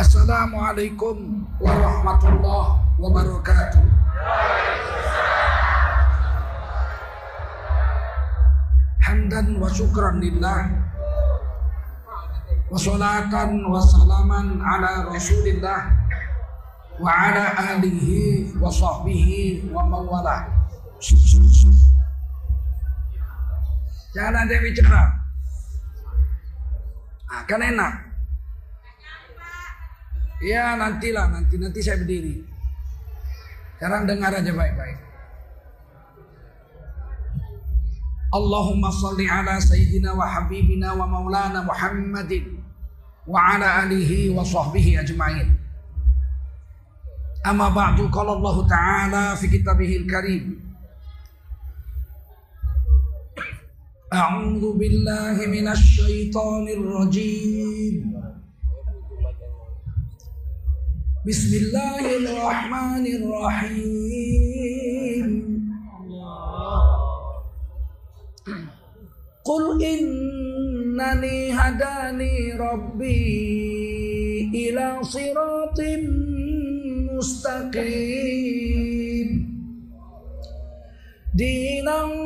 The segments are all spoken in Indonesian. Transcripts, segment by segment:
Assalamualaikum warahmatullahi wabarakatuh. Hamdan wa syukran lillah wa salatan wa salaman ala rasulillah wa ala alihi wa sahbihi wa mawala. Jangan ada bicara. Nah, kan enak. Ya nantilah nanti nanti saya berdiri. Sekarang dengar aja baik-baik. Allahumma salli ala sayyidina wa habibina wa maulana Muhammadin wa ala alihi wa sahbihi ajma'in. Amma ba'du qala Allah Ta'ala fi kitabihil karim. A'udzu billahi minasy syaithanir rajim. Bismillahirrahmanirrahim. Qul innani hadani rabbi ila siratim mustaqim dinan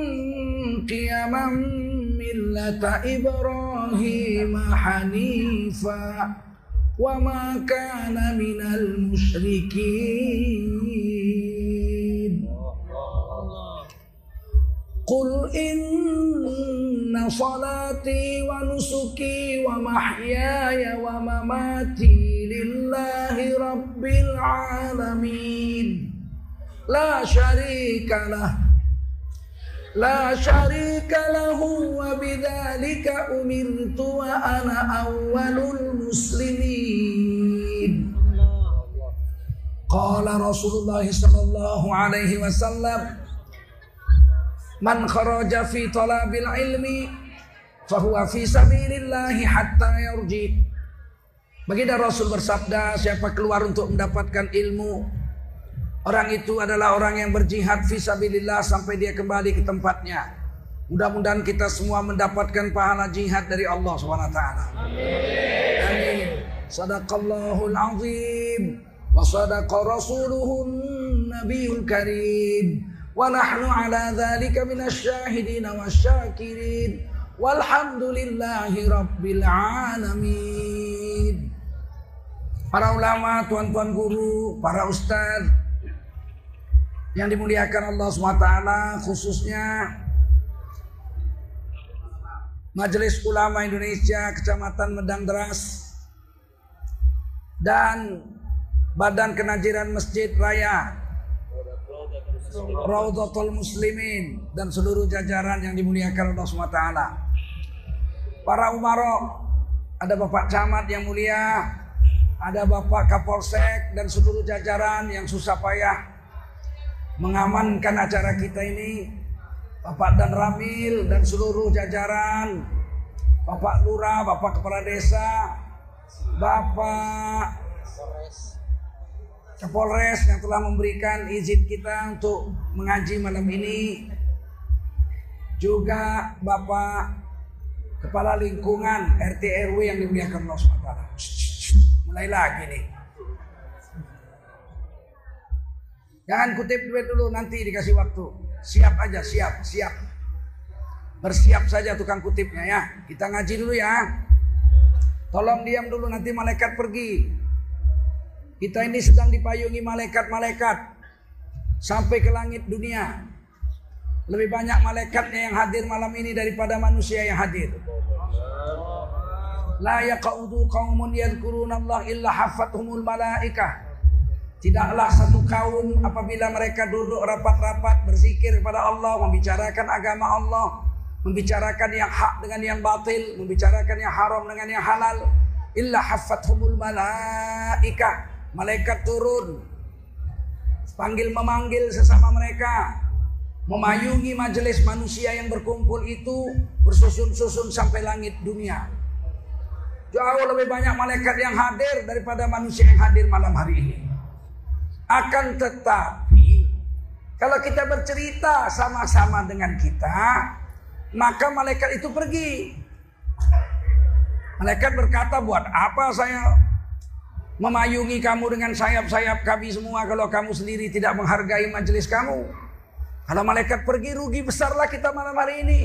qiyamam millata ibrahim hanifa wa ma kana minal musyrikin Qul inna salati wa nusuki wa mahyaya wa mamati lillahi rabbil alamin La syarika lah La syarika lahu wa bidzalika umirtu wa ana awwalul muslimin Qala Rasulullah sallallahu alaihi wasallam Man kharaja fi talabil ilmi fahuwa fi sabilillahi hatta yarji. Baginda Rasul bersabda, siapa keluar untuk mendapatkan ilmu, Orang itu adalah orang yang berjihad visabilillah sampai dia kembali ke tempatnya. Mudah-mudahan kita semua mendapatkan pahala jihad dari Allah SWT. Amin. Amin. Sadaqallahul azim. Wa sadaqa rasuluhun nabiul karim. Wa nahnu ala dhalika minasyahidina wa syakirin. Walhamdulillahi rabbil alamin. Para ulama, tuan-tuan guru, para ustadz, yang dimuliakan Allah SWT khususnya Majelis Ulama Indonesia Kecamatan Medang Deras dan Badan Kenajiran Masjid Raya Raudatul Muslimin dan seluruh jajaran yang dimuliakan Allah SWT. Para umaro, ada Bapak Camat yang mulia, ada Bapak Kapolsek dan seluruh jajaran yang susah payah mengamankan acara kita ini. Bapak dan Ramil dan seluruh jajaran, Bapak Lurah, Bapak Kepala Desa, Bapak Kapolres yang telah memberikan izin kita untuk mengaji malam ini juga Bapak Kepala Lingkungan RT RW yang dimuliakan Allah SWT mulai lagi nih jangan kutip duit dulu nanti dikasih waktu siap aja siap siap bersiap saja tukang kutipnya ya kita ngaji dulu ya tolong diam dulu nanti malaikat pergi kita ini sedang dipayungi malaikat-malaikat sampai ke langit dunia. Lebih banyak malaikatnya yang hadir malam ini daripada manusia yang hadir. La yaqaudu qaumun yadhkuruna Allah illa hafathumul malaikah. Tidaklah satu kaum apabila mereka duduk rapat-rapat berzikir kepada Allah, membicarakan agama Allah, membicarakan yang hak dengan yang batil, membicarakan yang haram dengan yang halal, illa hafathumul malaikah Malaikat turun Panggil memanggil sesama mereka Memayungi majelis manusia yang berkumpul itu Bersusun-susun sampai langit dunia. Jauh lebih banyak malaikat yang hadir Daripada manusia yang hadir malam hari ini Akan tetapi Kalau kita bercerita sama-sama dengan kita Maka malaikat itu pergi Malaikat berkata buat apa saya memayungi kamu dengan sayap-sayap kami semua kalau kamu sendiri tidak menghargai majelis kamu. Kalau malaikat pergi rugi besarlah kita malam hari ini.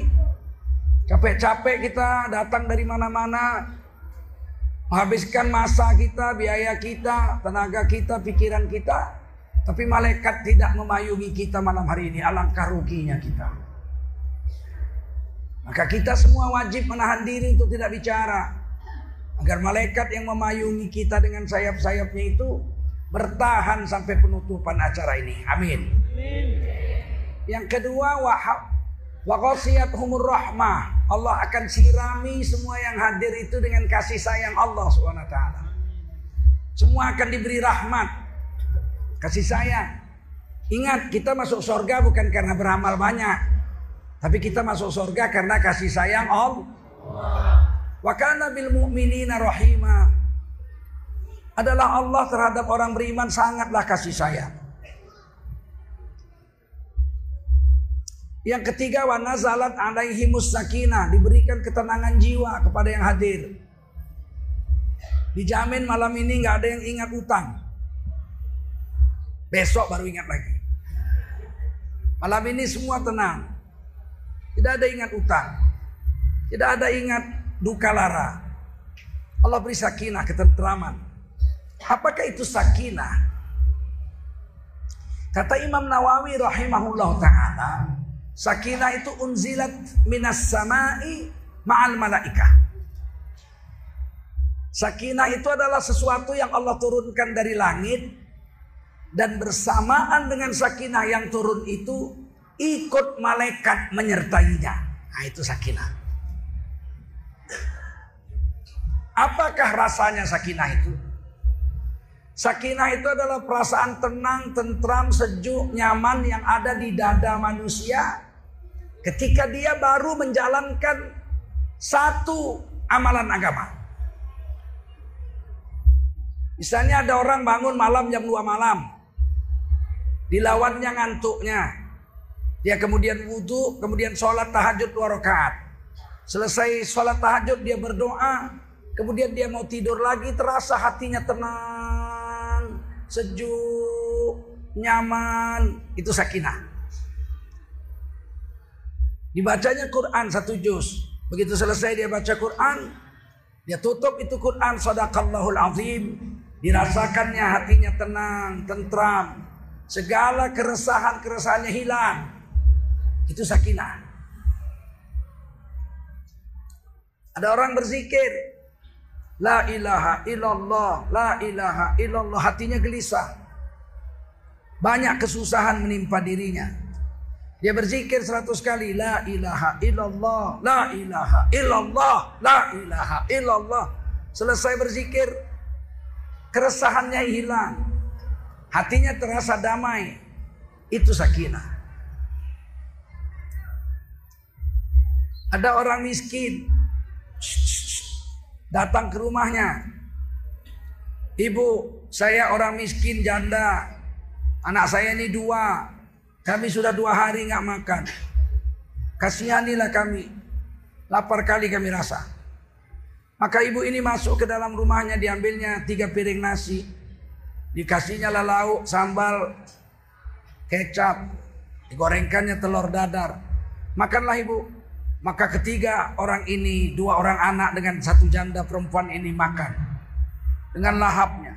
Capek-capek kita datang dari mana-mana. Menghabiskan masa kita, biaya kita, tenaga kita, pikiran kita. Tapi malaikat tidak memayungi kita malam hari ini. Alangkah ruginya kita. Maka kita semua wajib menahan diri untuk tidak bicara. Agar malaikat yang memayungi kita dengan sayap-sayapnya itu bertahan sampai penutupan acara ini. Amin. Yang kedua wahab humur rahmah. Allah akan sirami semua yang hadir itu dengan kasih sayang Allah swt. Semua akan diberi rahmat, kasih sayang. Ingat kita masuk surga bukan karena beramal banyak, tapi kita masuk surga karena kasih sayang Allah. Wa kana bil mu'minina rahima. Adalah Allah terhadap orang beriman sangatlah kasih sayang. Yang ketiga wa nazalat alaihimus sakinah, diberikan ketenangan jiwa kepada yang hadir. Dijamin malam ini nggak ada yang ingat utang. Besok baru ingat lagi. Malam ini semua tenang. Tidak ada ingat utang. Tidak ada ingat duka lara. Allah beri sakinah, ketentraman. Apakah itu sakinah? Kata Imam Nawawi rahimahullah ta'ala. Sakinah itu unzilat minas samai ma'al malaikah. Sakinah itu adalah sesuatu yang Allah turunkan dari langit. Dan bersamaan dengan sakinah yang turun itu ikut malaikat menyertainya. Nah itu sakinah. Apakah rasanya sakinah itu? Sakinah itu adalah perasaan tenang, tentram, sejuk, nyaman yang ada di dada manusia ketika dia baru menjalankan satu amalan agama. Misalnya ada orang bangun malam jam 2 malam. Dilawannya ngantuknya. Dia kemudian wudhu, kemudian sholat tahajud dua rakaat. Selesai sholat tahajud dia berdoa, Kemudian dia mau tidur lagi terasa hatinya tenang, sejuk, nyaman. Itu sakinah. Dibacanya Quran satu juz. Begitu selesai dia baca Quran, dia tutup itu Quran sadaqallahul azim. Dirasakannya hatinya tenang, tentram. Segala keresahan-keresahannya hilang. Itu sakinah. Ada orang berzikir, La ilaha illallah, la ilaha illallah. Hatinya gelisah. Banyak kesusahan menimpa dirinya. Dia berzikir seratus kali. La ilaha illallah, la ilaha illallah, la ilaha illallah. Selesai berzikir, keresahannya hilang. Hatinya terasa damai. Itu sakinah. Ada orang miskin. Datang ke rumahnya. Ibu, saya orang miskin janda. Anak saya ini dua. Kami sudah dua hari nggak makan. Kasihanilah kami. Lapar kali kami rasa. Maka ibu ini masuk ke dalam rumahnya diambilnya tiga piring nasi. Dikasihnya lauk, sambal, kecap. Digorengkannya telur dadar. Makanlah ibu. Maka ketiga orang ini, dua orang anak dengan satu janda perempuan ini makan. Dengan lahapnya.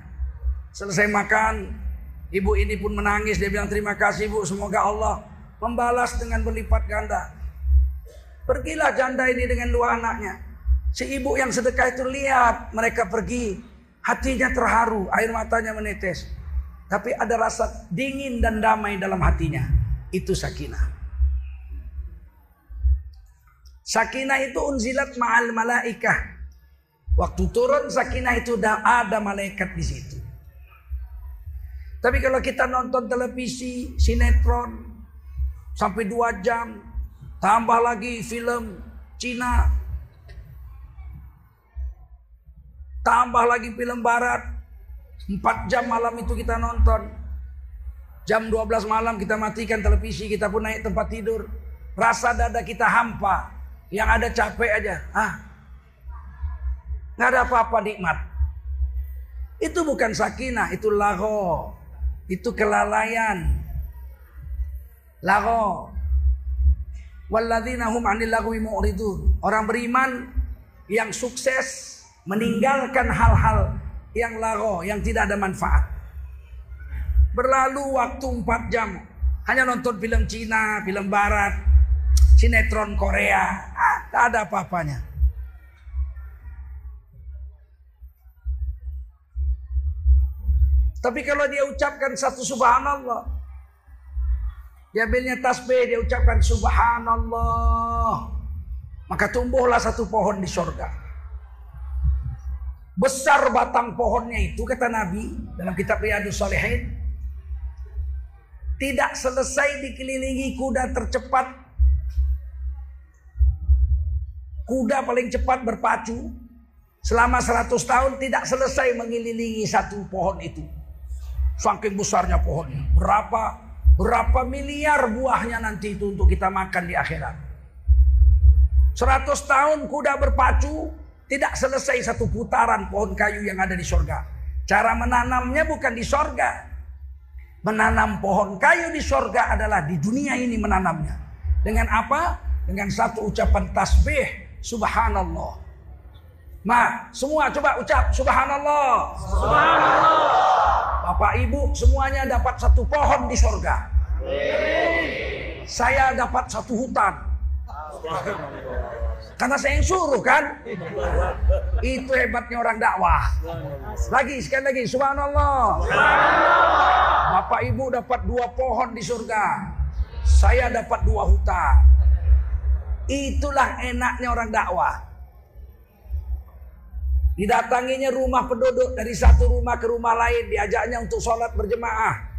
Selesai makan, ibu ini pun menangis. Dia bilang terima kasih ibu, semoga Allah membalas dengan berlipat ganda. Pergilah janda ini dengan dua anaknya. Si ibu yang sedekah itu lihat mereka pergi. Hatinya terharu, air matanya menetes. Tapi ada rasa dingin dan damai dalam hatinya. Itu sakinah. Sakinah itu unzilat ma'al malaikah. Waktu turun sakinah itu ada malaikat di situ. Tapi kalau kita nonton televisi, sinetron, sampai dua jam, tambah lagi film Cina, tambah lagi film Barat, empat jam malam itu kita nonton. Jam 12 malam kita matikan televisi, kita pun naik tempat tidur. Rasa dada kita hampa. Yang ada capek aja. Ah, nggak ada apa-apa nikmat. Itu bukan sakinah, itu lago. Itu kelalaian. Lago. Walladzina hum 'anil lagwi mu'ridun. Orang beriman yang sukses meninggalkan hal-hal yang lago, yang tidak ada manfaat. Berlalu waktu 4 jam hanya nonton film Cina, film Barat, sinetron Korea, ah, tak ada apa-apanya. Tapi kalau dia ucapkan satu subhanallah. Dia ambilnya tasbih, dia ucapkan subhanallah. Maka tumbuhlah satu pohon di sorga. Besar batang pohonnya itu kata Nabi dalam kitab Riyadus Salihin. Tidak selesai dikelilingi kuda tercepat. Kuda paling cepat berpacu. Selama 100 tahun tidak selesai mengelilingi satu pohon itu. Saking besarnya pohonnya. Berapa berapa miliar buahnya nanti itu untuk kita makan di akhirat. 100 tahun kuda berpacu tidak selesai satu putaran pohon kayu yang ada di sorga. Cara menanamnya bukan di sorga. Menanam pohon kayu di sorga adalah di dunia ini menanamnya. Dengan apa? Dengan satu ucapan tasbih subhanallah. Ma, semua coba ucap subhanallah. Subhanallah. Bapak Ibu semuanya dapat satu pohon di sorga. Saya dapat satu hutan. Karena saya yang suruh kan. Itu hebatnya orang dakwah. Lagi sekali lagi subhanallah. Bapak Ibu dapat dua pohon di surga. Saya dapat dua hutan. Itulah enaknya orang dakwah. Didatanginya rumah penduduk dari satu rumah ke rumah lain. Diajaknya untuk sholat berjemaah.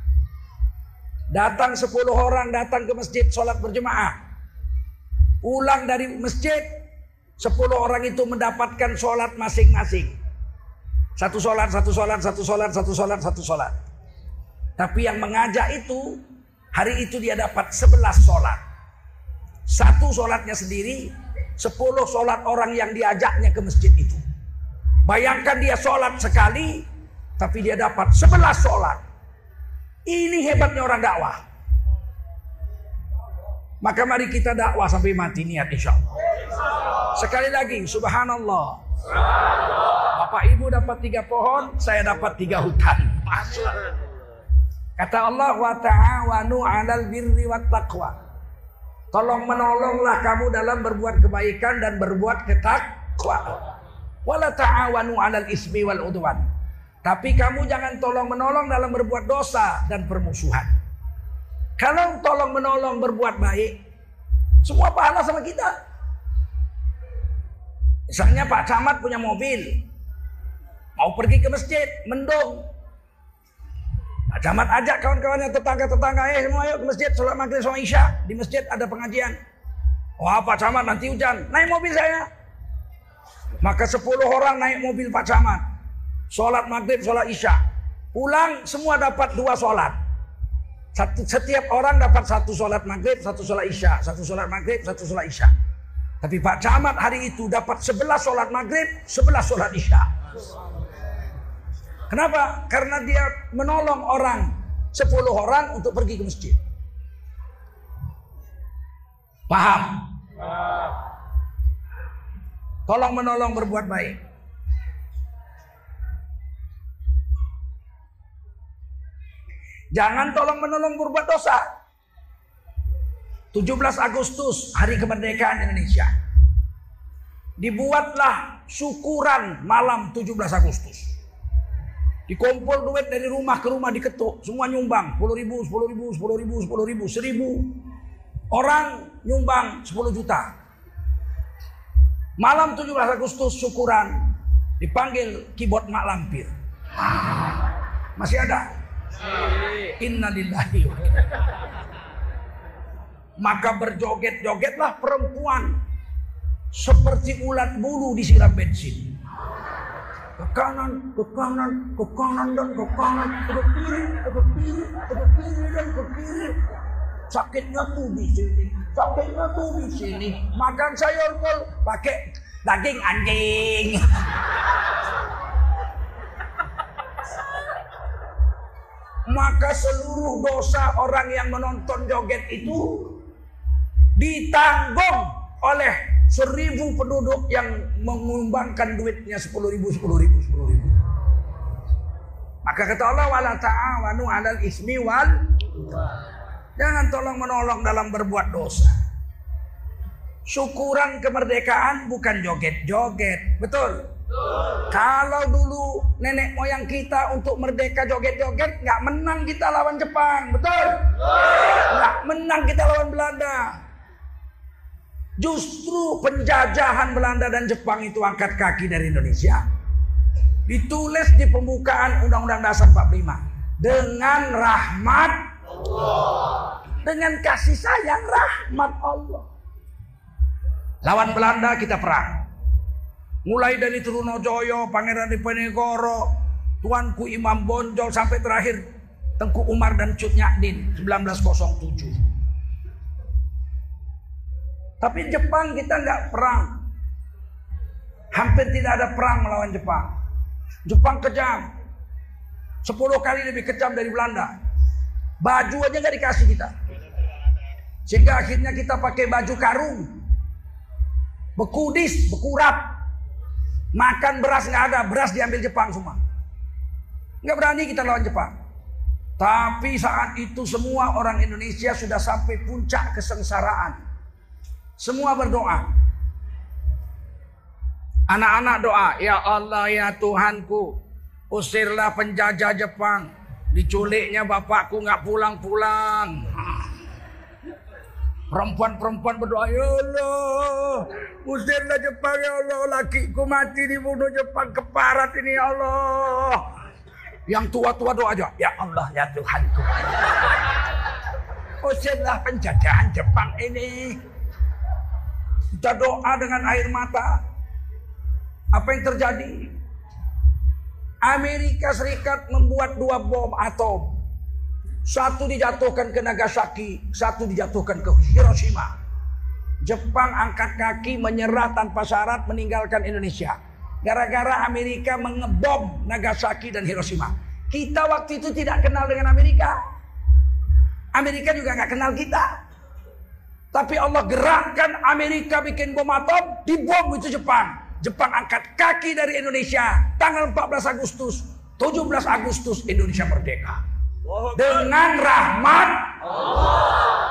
Datang sepuluh orang datang ke masjid sholat berjemaah. Pulang dari masjid. Sepuluh orang itu mendapatkan sholat masing-masing. Satu sholat, satu sholat, satu sholat, satu sholat, satu sholat. Tapi yang mengajak itu, hari itu dia dapat sebelas sholat. Satu sholatnya sendiri, sepuluh sholat orang yang diajaknya ke masjid itu. Bayangkan dia sholat sekali, tapi dia dapat sebelas sholat. Ini hebatnya orang dakwah. Maka mari kita dakwah sampai mati niat insya Allah. Sekali lagi, subhanallah. Bapak ibu dapat tiga pohon, saya dapat tiga hutan. Kata Allah wa ta'awanu 'alal birri wat taqwa. Tolong menolonglah kamu dalam berbuat kebaikan dan berbuat ketakwaan. Wala ta'awanu 'alal ismi wal udwan. Tapi kamu jangan tolong menolong dalam berbuat dosa dan permusuhan. Kalau tolong menolong berbuat baik, semua pahala sama kita. Misalnya Pak Camat punya mobil, mau pergi ke masjid, mendung. Pak Camat ajak kawan-kawannya tetangga-tetangga, eh semua yuk ke masjid, sholat maghrib sama isya. Di masjid ada pengajian. Wah Pak Camat nanti hujan, naik mobil saya. Maka 10 orang naik mobil Pak Camat. Sholat maghrib, sholat isya. Pulang semua dapat dua sholat. Satu, setiap orang dapat satu sholat maghrib, satu sholat isya. Satu sholat maghrib, satu sholat isya. Tapi Pak Camat hari itu dapat 11 sholat maghrib, 11 sholat isya. Kenapa? Karena dia menolong orang, 10 orang untuk pergi ke masjid. Paham? Tolong menolong berbuat baik. Jangan tolong menolong berbuat dosa. 17 Agustus hari kemerdekaan Indonesia. Dibuatlah syukuran malam 17 Agustus. Dikumpul duit dari rumah ke rumah diketuk. Semua nyumbang. 10 ribu, 10 ribu, 10 ribu, 10 ribu, 1000. Orang nyumbang 10 juta. Malam 17 Agustus syukuran dipanggil keyboard Mak Lampir. Masih ada? Innalillahi wa Maka berjoget-jogetlah perempuan seperti ulat bulu disiram bensin. Ke kanan, ke kanan, ke kanan dan ke kanan, ke kiri, ke kiri, ke kiri dan ke kiri. Sakitnya tuh di sini, sakitnya tuh di sini. Makan sayur kol pakai daging anjing. maka seluruh dosa orang yang menonton joget itu ditanggung oleh seribu penduduk yang mengumbangkan duitnya sepuluh ribu, sepuluh ribu, sepuluh ribu. Maka kata Allah wala ta'awanu 'alal ismi wal Jangan tolong menolong dalam berbuat dosa. Syukuran kemerdekaan bukan joget-joget, betul? Kalau dulu nenek moyang kita untuk merdeka joget-joget, nggak menang kita lawan Jepang, betul? Nggak menang kita lawan Belanda. Justru penjajahan Belanda dan Jepang itu angkat kaki dari Indonesia. Ditulis di pembukaan Undang-Undang Dasar 45 dengan rahmat. Dengan kasih sayang rahmat Allah. Lawan Belanda kita perang. Mulai dari Trunojoyo, Pangeran Diponegoro, Tuanku Imam Bonjol sampai terakhir Tengku Umar dan Cut Nyadin 1907. Tapi Jepang kita nggak perang. Hampir tidak ada perang melawan Jepang. Jepang kejam. Sepuluh kali lebih kejam dari Belanda. Baju aja nggak dikasih kita. Sehingga akhirnya kita pakai baju karung. Bekudis, bekurap. Makan beras nggak ada, beras diambil Jepang semua. Nggak berani kita lawan Jepang. Tapi saat itu semua orang Indonesia sudah sampai puncak kesengsaraan. Semua berdoa. Anak-anak doa, ya Allah ya Tuhanku, usirlah penjajah Jepang Diculiknya bapakku nggak pulang-pulang. Perempuan-perempuan berdoa, Ya Allah, usirlah Jepang ya Allah, lakiku mati dibunuh Jepang keparat ini ya Allah. Yang tua-tua doa aja, Ya Allah ya Tuhanku. Usirlah penjajahan Jepang ini. Kita doa dengan air mata. Apa yang terjadi? Amerika Serikat membuat dua bom atom. Satu dijatuhkan ke Nagasaki, satu dijatuhkan ke Hiroshima. Jepang angkat kaki menyerah tanpa syarat meninggalkan Indonesia. Gara-gara Amerika mengebom Nagasaki dan Hiroshima. Kita waktu itu tidak kenal dengan Amerika. Amerika juga nggak kenal kita. Tapi Allah gerakkan Amerika bikin bom atom, dibom itu Jepang. Jepang angkat kaki dari Indonesia tanggal 14 Agustus, 17 Agustus Indonesia merdeka. Dengan rahmat Allah.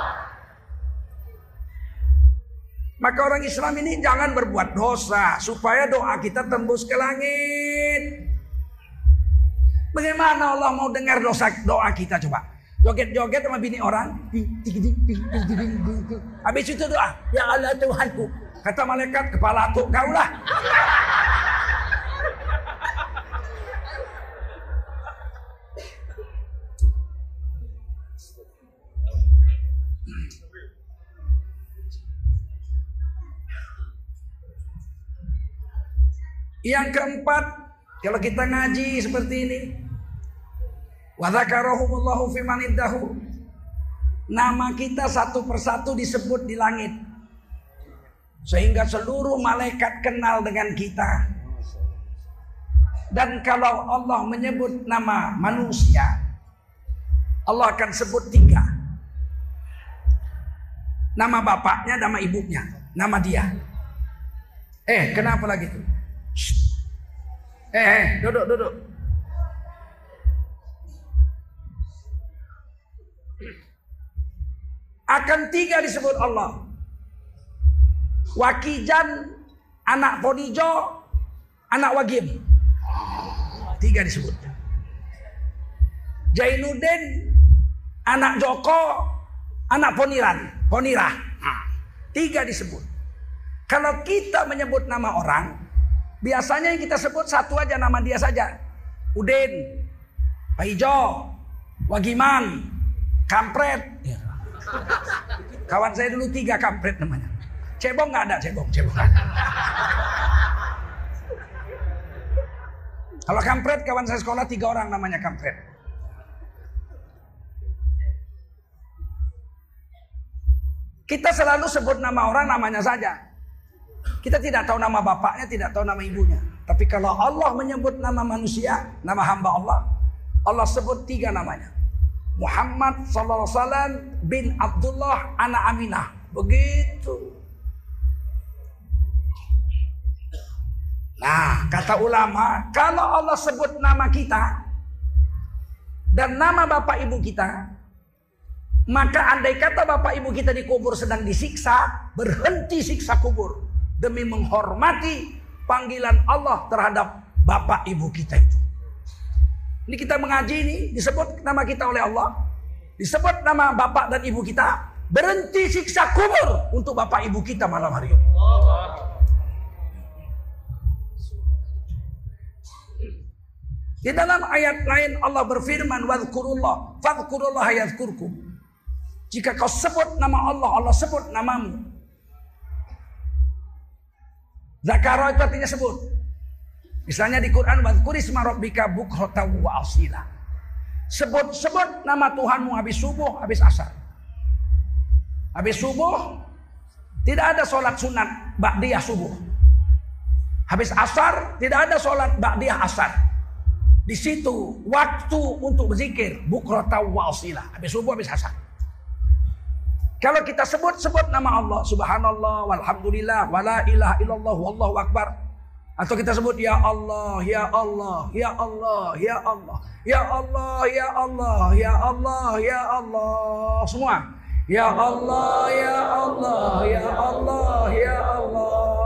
Maka orang Islam ini jangan berbuat dosa supaya doa kita tembus ke langit. Bagaimana Allah mau dengar dosa doa kita coba? Joget-joget sama bini orang. Habis itu doa, ya Allah Tuhanku, Kata malaikat, kepala tuh kau lah. Yang keempat, kalau kita ngaji seperti ini, wadzakarahumullahu fi Nama kita satu persatu disebut di langit. Sehingga seluruh malaikat kenal dengan kita. Dan kalau Allah menyebut nama manusia, Allah akan sebut tiga. Nama bapaknya, nama ibunya, nama dia. Eh, kenapa lagi tuh? Eh, eh, duduk, duduk. Akan tiga disebut Allah. Wakijan, anak Ponijo, anak Wagim. Tiga disebut. Jainuddin, anak Joko, anak Poniran, Ponira. Tiga disebut. Kalau kita menyebut nama orang, biasanya yang kita sebut satu aja nama dia saja. Udin, Pak Ijo, Wagiman, Kampret. Kawan saya dulu tiga kampret namanya. Cebong nggak ada, cebong, cebong. Kalau kampret kawan saya sekolah tiga orang namanya kampret. Kita selalu sebut nama orang namanya saja. Kita tidak tahu nama bapaknya, tidak tahu nama ibunya. Tapi kalau Allah menyebut nama manusia, nama hamba Allah, Allah sebut tiga namanya. Muhammad sallallahu alaihi wasallam bin Abdullah anak Aminah. Begitu. Nah, kata ulama, kalau Allah sebut nama kita dan nama bapak ibu kita, maka andai kata bapak ibu kita dikubur sedang disiksa, berhenti siksa kubur demi menghormati panggilan Allah terhadap bapak ibu kita itu. Ini kita mengaji ini disebut nama kita oleh Allah, disebut nama bapak dan ibu kita, berhenti siksa kubur untuk bapak ibu kita malam hari ini. Di dalam ayat lain Allah berfirman wadhkurullah fadhkurullah yadhkurkum. Jika kau sebut nama Allah, Allah sebut namamu. Zakara itu artinya sebut. Misalnya di Quran wadhkurisma rabbika bukratan wa asila. Sebut-sebut nama Tuhanmu habis subuh, habis asar. Habis subuh tidak ada sholat sunat ba'diyah subuh. Habis asar tidak ada sholat ba'diyah asar. Di situ waktu untuk berzikir bukrata wa asila. Habis subuh habis asar. Kalau kita sebut-sebut nama Allah, subhanallah, walhamdulillah, wala ilaha illallah, wallahu akbar. Atau kita sebut ya Allah, ya Allah, ya Allah, ya Allah, ya Allah, ya Allah, ya Allah, ya Allah. Semua. Ya Allah, ya Allah, ya Allah, ya Allah.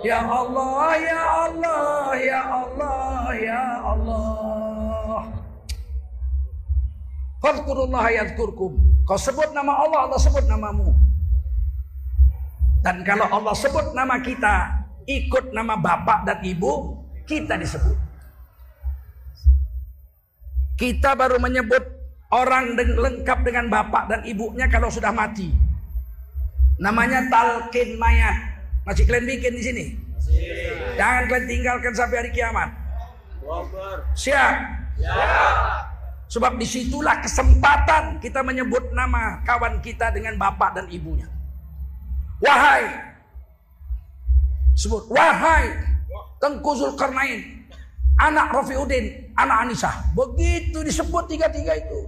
Ya Allah, ya Allah, ya Allah, ya Allah. Fadkurullah yadkurkum. Kau sebut nama Allah, Allah sebut namamu. Dan kalau Allah sebut nama kita, ikut nama bapak dan ibu, kita disebut. Kita baru menyebut orang lengkap dengan bapak dan ibunya kalau sudah mati. Namanya talqin mayat. Masih kalian bikin di sini? Masih. Jangan kalian tinggalkan sampai hari kiamat. Siap? Siap. Sebab di situlah kesempatan kita menyebut nama kawan kita dengan bapak dan ibunya. Wahai. Sebut. Wahai. Tengku Zulkarnain. Anak Rafiuddin. Anak Anisah. Begitu disebut tiga-tiga itu.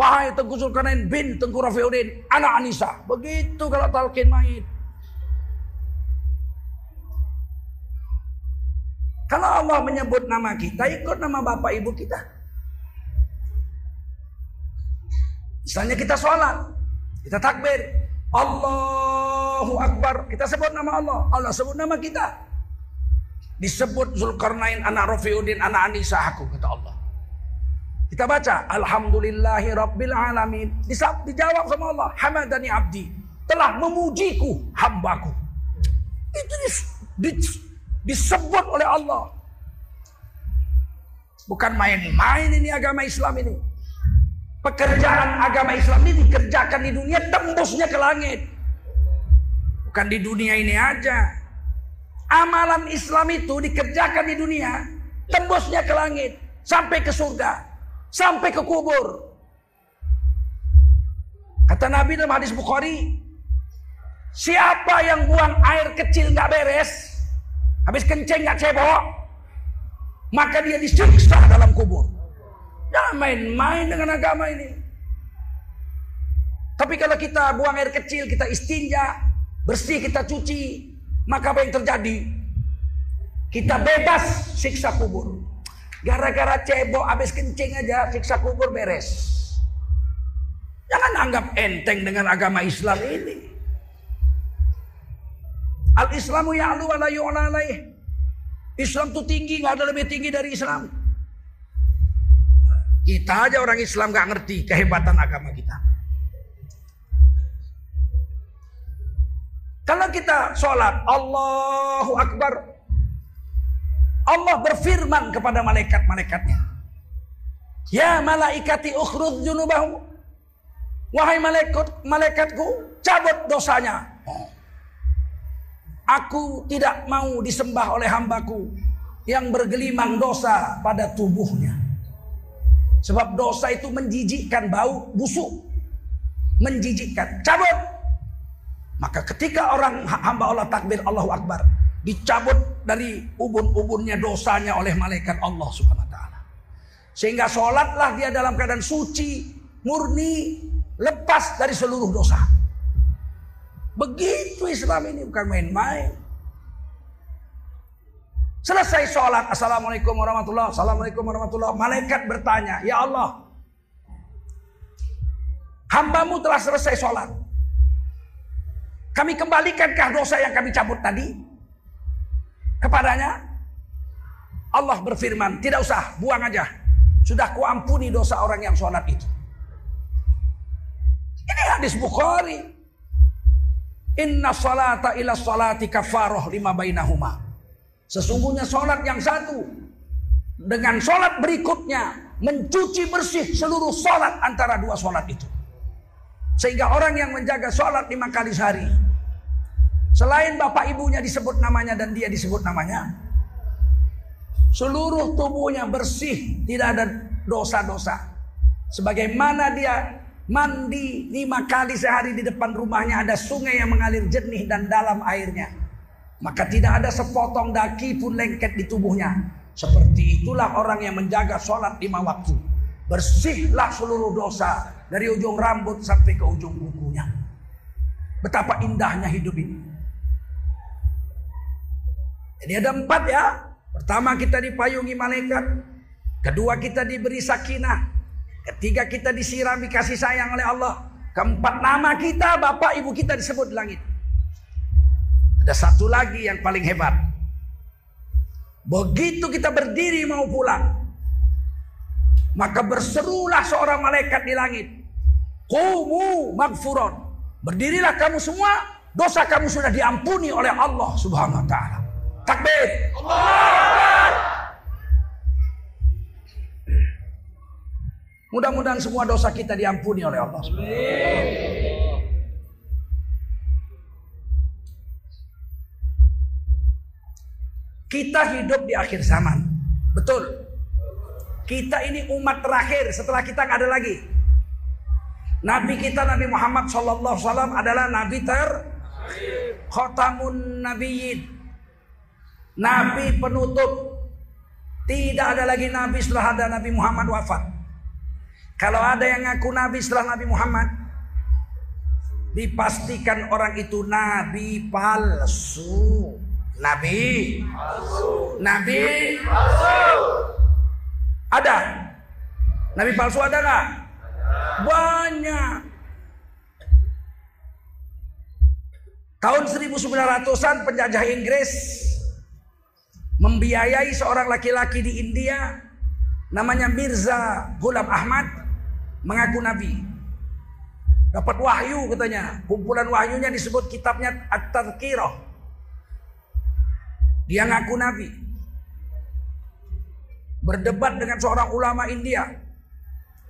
Wahai Tengku Zulkarnain bin Tengku Rafiuddin. Anak Anisah. Begitu kalau talqin main. Kalau Allah menyebut nama kita, ikut nama bapak ibu kita. Misalnya kita sholat, kita takbir, Allahu Akbar, kita sebut nama Allah, Allah sebut nama kita. Disebut Zulkarnain anak Rafiuddin anak Anisa aku kata Allah. Kita baca Alhamdulillahi Rabbil Alamin. Dijawab sama Allah. Hamadani abdi. Telah memujiku hambaku. Itu di, disebut oleh Allah. Bukan main-main ini agama Islam ini. Pekerjaan agama Islam ini dikerjakan di dunia tembusnya ke langit. Bukan di dunia ini aja. Amalan Islam itu dikerjakan di dunia, tembusnya ke langit, sampai ke surga, sampai ke kubur. Kata Nabi dalam hadis Bukhari, siapa yang buang air kecil nggak beres, Habis kencing nggak cebok, maka dia disiksa dalam kubur. Jangan main-main dengan agama ini. Tapi kalau kita buang air kecil, kita istinja, bersih kita cuci, maka apa yang terjadi? Kita bebas siksa kubur. Gara-gara cebok habis kencing aja siksa kubur beres. Jangan anggap enteng dengan agama Islam ini. Al-Islamu ya'lu wa la yu'la alaih. Islam tuh tinggi, nggak ada lebih tinggi dari Islam. Kita aja orang Islam nggak ngerti kehebatan agama kita. Kalau kita sholat, Allahu Akbar. Allah berfirman kepada malaikat-malaikatnya. Ya malaikati ukhrud junubahu. Wahai malaikat, malaikatku, cabut dosanya. Aku tidak mau disembah oleh hambaku yang bergelimang dosa pada tubuhnya. Sebab dosa itu menjijikkan bau busuk. Menjijikkan. Cabut. Maka ketika orang hamba Allah takbir Allahu Akbar. Dicabut dari ubun-ubunnya dosanya oleh malaikat Allah subhanahu wa ta'ala. Sehingga sholatlah dia dalam keadaan suci. murni, lepas dari seluruh dosa. Begitu Islam ini bukan main-main. Selesai sholat, Assalamualaikum warahmatullahi Assalamualaikum warahmatullahi Malaikat bertanya, Ya Allah, hambamu telah selesai sholat. Kami kembalikan dosa yang kami cabut tadi? Kepadanya, Allah berfirman, tidak usah, buang aja. Sudah kuampuni dosa orang yang sholat itu. Ini hadis Bukhari. Inna salata ila salati kafaroh lima bainahuma. Sesungguhnya sholat yang satu dengan sholat berikutnya mencuci bersih seluruh sholat antara dua sholat itu. Sehingga orang yang menjaga sholat lima kali sehari. Selain bapak ibunya disebut namanya dan dia disebut namanya. Seluruh tubuhnya bersih. Tidak ada dosa-dosa. Sebagaimana dia mandi lima kali sehari di depan rumahnya ada sungai yang mengalir jernih dan dalam airnya. Maka tidak ada sepotong daki pun lengket di tubuhnya. Seperti itulah orang yang menjaga sholat lima waktu. Bersihlah seluruh dosa dari ujung rambut sampai ke ujung kukunya. Betapa indahnya hidup ini. Jadi ada empat ya. Pertama kita dipayungi malaikat. Kedua kita diberi sakinah. Ketiga kita disirami kasih sayang oleh Allah. Keempat nama kita, bapak ibu kita disebut di langit. Ada satu lagi yang paling hebat. Begitu kita berdiri mau pulang. Maka berserulah seorang malaikat di langit. Kumu magfuron. Berdirilah kamu semua. Dosa kamu sudah diampuni oleh Allah subhanahu wa ta'ala. Takbir. Mudah-mudahan semua dosa kita diampuni oleh Allah. Kita hidup di akhir zaman. Betul. Kita ini umat terakhir setelah kita nggak ada lagi. Nabi kita Nabi Muhammad Sallallahu Alaihi adalah Nabi ter Khotamun Nabiyyin Nabi penutup Tidak ada lagi Nabi setelah ada Nabi Muhammad wafat Kalau ada yang ngaku Nabi setelah Nabi Muhammad Dipastikan orang itu Nabi palsu Nabi palsu. Nabi palsu. Ada. Nabi palsu ada nggak? Banyak. Tahun 1900-an penjajah Inggris membiayai seorang laki-laki di India namanya Mirza Ghulam Ahmad mengaku nabi. Dapat wahyu katanya. Kumpulan wahyunya disebut kitabnya At-Tadhkirah. Dia ngaku nabi. Berdebat dengan seorang ulama India.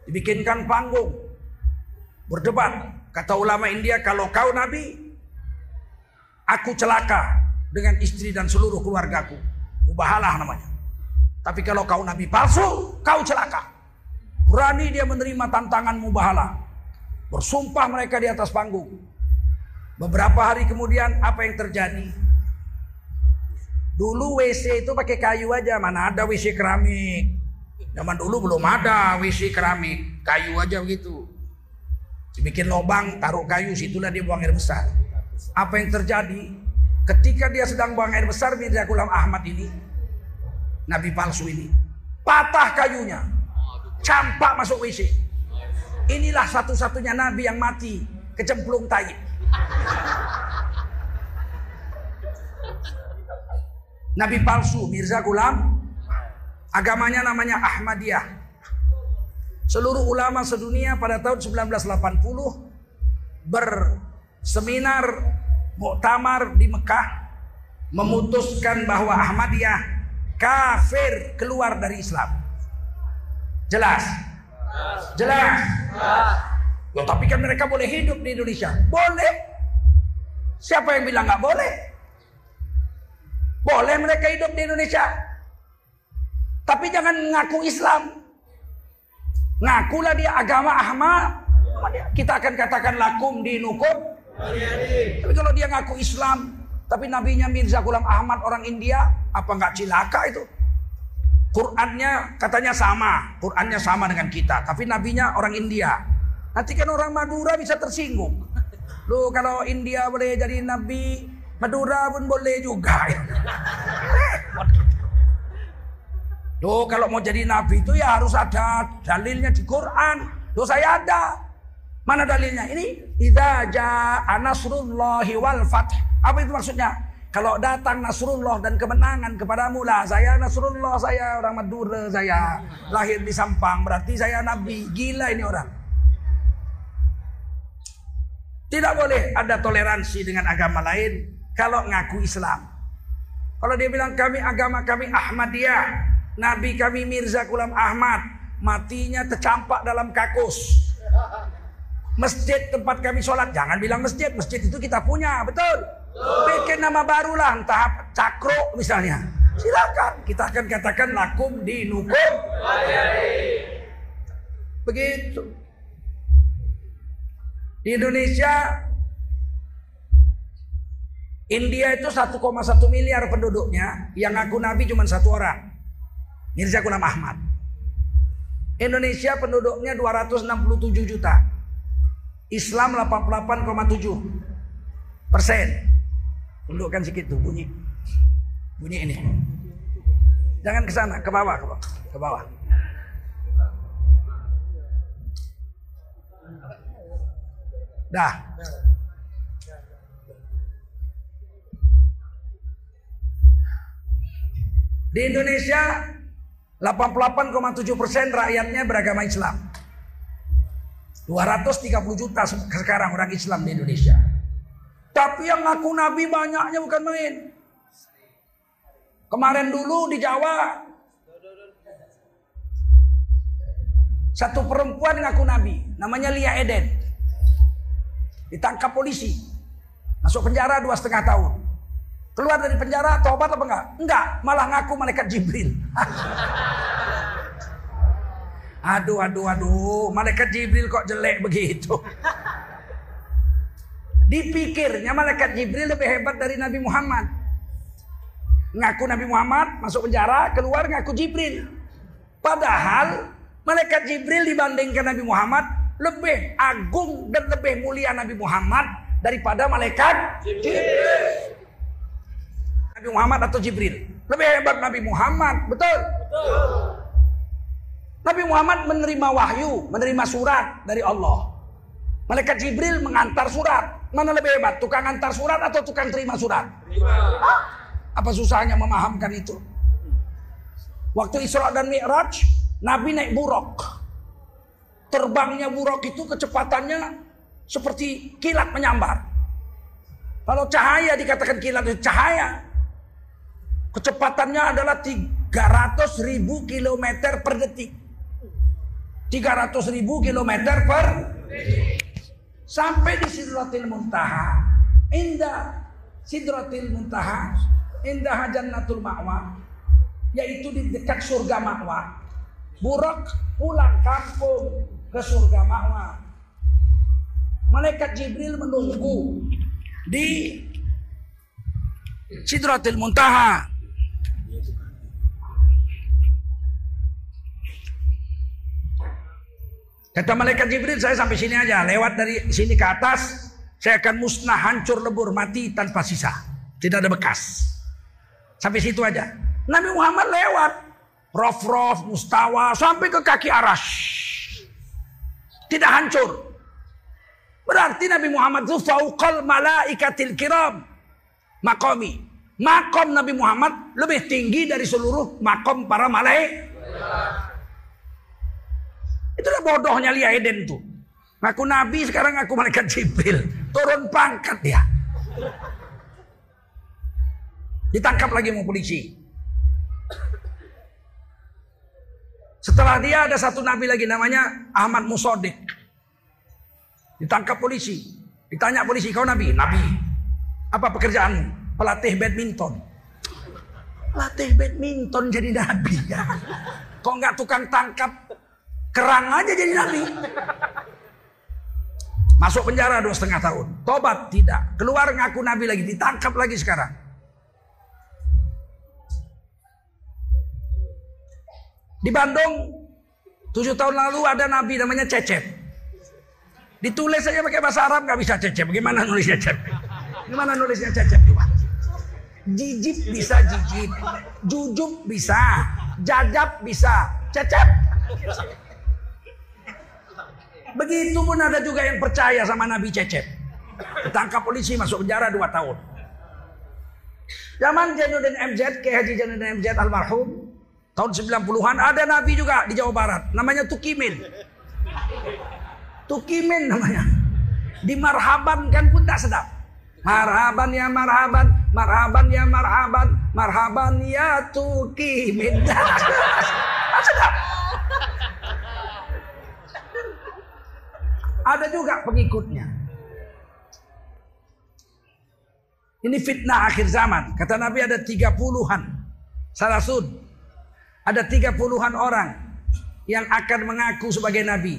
Dibikinkan panggung. Berdebat. Kata ulama India, kalau kau nabi, aku celaka dengan istri dan seluruh keluargaku. Mubahalah namanya. Tapi kalau kau nabi palsu, kau celaka. Berani dia menerima tantangan mubahalah. Bersumpah mereka di atas panggung. Beberapa hari kemudian apa yang terjadi? Dulu WC itu pakai kayu aja, mana ada WC keramik. Zaman dulu belum ada WC keramik, kayu aja begitu. Dibikin lubang, taruh kayu, situlah dia buang air besar. Apa yang terjadi? Ketika dia sedang buang air besar, Mirza Gulam Ahmad ini, Nabi palsu ini, patah kayunya, campak masuk WC. Inilah satu-satunya Nabi yang mati kecemplung tai. Nabi palsu Mirza Gulam agamanya namanya Ahmadiyah seluruh ulama sedunia pada tahun 1980 berseminar muktamar di Mekah memutuskan bahwa Ahmadiyah kafir keluar dari Islam jelas jelas Ya, tapi kan mereka boleh hidup di Indonesia. Boleh. Siapa yang bilang nggak boleh? Boleh mereka hidup di Indonesia. Tapi jangan ngaku Islam. Ngakulah dia agama Ahmad. Kita akan katakan lakum dinukum. Tapi kalau dia ngaku Islam, tapi nabinya Mirza Ghulam Ahmad orang India, apa nggak cilaka itu? Qurannya katanya sama, Qurannya sama dengan kita, tapi nabinya orang India. Nanti kan orang Madura bisa tersinggung. Lu kalau India boleh jadi nabi, Madura pun boleh juga. Tuh kalau mau jadi nabi itu ya harus ada dalilnya di Quran. Tuh saya ada. Mana dalilnya? Ini idza jaa nasrullahi wal fath. Apa itu maksudnya? Kalau datang Nasrullah dan kemenangan kepadamu lah saya Nasrullah saya orang Madura saya lahir di Sampang berarti saya nabi gila ini orang tidak boleh ada toleransi dengan agama lain kalau ngaku Islam kalau dia bilang kami agama kami Ahmadiyah Nabi kami Mirza Kulam Ahmad matinya tercampak dalam kakus. Masjid tempat kami sholat jangan bilang masjid, masjid itu kita punya, betul. Bikin nama baru lah, entah cakro misalnya. Silakan, kita akan katakan lakum dinukum. Begitu. Di Indonesia India itu 1,1 miliar penduduknya, yang aku nabi cuma satu orang. Mirza Ghulam Ahmad. Indonesia penduduknya 267 juta. Islam 88,7 persen. Tundukkan sedikit tuh bunyi. Bunyi ini. Jangan ke sana, ke bawah, ke bawah. Ke bawah. Dah. Di Indonesia 88,7 persen rakyatnya beragama Islam. 230 juta sekarang orang Islam di Indonesia. Tapi yang ngaku Nabi banyaknya bukan main. Kemarin dulu di Jawa satu perempuan ngaku Nabi, namanya Lia Eden, ditangkap polisi, masuk penjara dua setengah tahun. Keluar dari penjara tobat apa enggak? Enggak, malah ngaku malaikat Jibril. aduh, aduh, aduh, malaikat Jibril kok jelek begitu. Dipikirnya malaikat Jibril lebih hebat dari Nabi Muhammad. Ngaku Nabi Muhammad masuk penjara, keluar ngaku Jibril. Padahal malaikat Jibril dibandingkan Nabi Muhammad lebih agung dan lebih mulia Nabi Muhammad daripada malaikat Jibril. Nabi Muhammad atau Jibril? Lebih hebat Nabi Muhammad, betul? Betul. Nabi Muhammad menerima wahyu, menerima surat dari Allah. Malaikat Jibril mengantar surat. Mana lebih hebat, tukang antar surat atau tukang terima surat? Ah, apa susahnya memahamkan itu? Waktu Isra dan Mi'raj, Nabi naik buruk. Terbangnya buruk itu kecepatannya seperti kilat menyambar. Kalau cahaya dikatakan kilat itu cahaya, Kecepatannya adalah 300 ribu kilometer per detik. 300 ribu kilometer per detik. Sampai di Sidratil Muntaha. Indah Sidratil Muntaha. Indah Jannatul Ma'wa. Yaitu di dekat surga Ma'wa. Burak pulang kampung ke surga Ma'wa. Malaikat Jibril menunggu di Sidratil Muntaha. Kata malaikat Jibril, saya sampai sini aja. Lewat dari sini ke atas, saya akan musnah, hancur, lebur, mati tanpa sisa. Tidak ada bekas. Sampai situ aja. Nabi Muhammad lewat. Rof-rof, mustawa, sampai ke kaki aras. Tidak hancur. Berarti Nabi Muhammad itu fauqal malaikatil kiram. Makomi. Makom Nabi Muhammad lebih tinggi dari seluruh makom para malaikat. Itulah bodohnya Lia Eden tuh. Ngaku Nabi sekarang ngaku malaikat Jibril. Turun pangkat dia. Ditangkap lagi mau polisi. Setelah dia ada satu nabi lagi namanya Ahmad Musodik. Ditangkap polisi. Ditanya polisi, kau nabi? Nabi. Apa pekerjaanmu? Pelatih badminton. Pelatih badminton jadi nabi ya. Kok nggak tukang tangkap Kerang aja jadi nabi. Masuk penjara dua setengah tahun. Tobat tidak. Keluar ngaku nabi lagi. Ditangkap lagi sekarang. Di Bandung tujuh tahun lalu ada nabi namanya Cecep. Ditulis saja pakai bahasa Arab nggak bisa cecep. Bagaimana nulisnya cecep? Gimana nulisnya cecep coba? Jijib bisa jijib, jujub bisa, jajab bisa, cecep. Begitu pun ada juga yang percaya sama Nabi Cecep. Ditangkap polisi masuk penjara dua tahun. Zaman Jainuddin MZ, Kiai Haji Jainuddin MZ almarhum, tahun 90-an ada nabi juga di Jawa Barat, namanya Tukimin. Tukimin namanya. Dimarhabankan pun tak sedap. Marhaban ya marhaban, marhaban ya marhaban, marhaban ya Tukimin. tak sedap. Ada juga pengikutnya. Ini fitnah akhir zaman. Kata Nabi ada tiga puluhan. Salasun. Ada tiga puluhan orang yang akan mengaku sebagai Nabi.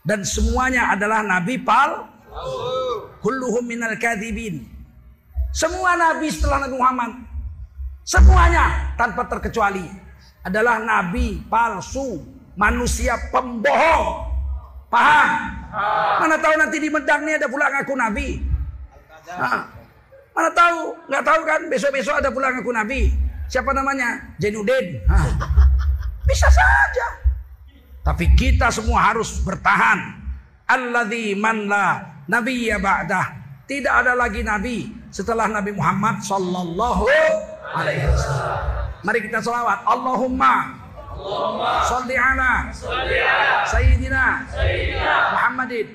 Dan semuanya adalah Nabi pal. Kulluhum minal kadhibin. Semua Nabi setelah Nabi Muhammad. Semuanya tanpa terkecuali. Adalah Nabi palsu. Manusia pembohong. Paham? Mana tahu nanti di Medang ini ada pula ngaku Nabi. Nah, Mana tahu? Nggak tahu kan? Besok-besok ada pulang aku Nabi. Siapa namanya? Jainuddin. Bisa saja. Tapi kita semua harus bertahan. Alladzi man la nabiyya ba'dah. Tidak ada lagi nabi setelah Nabi Muhammad sallallahu alaihi wasallam. Mari kita selawat. Allahumma Salli ala Sayyidina Muhammadin.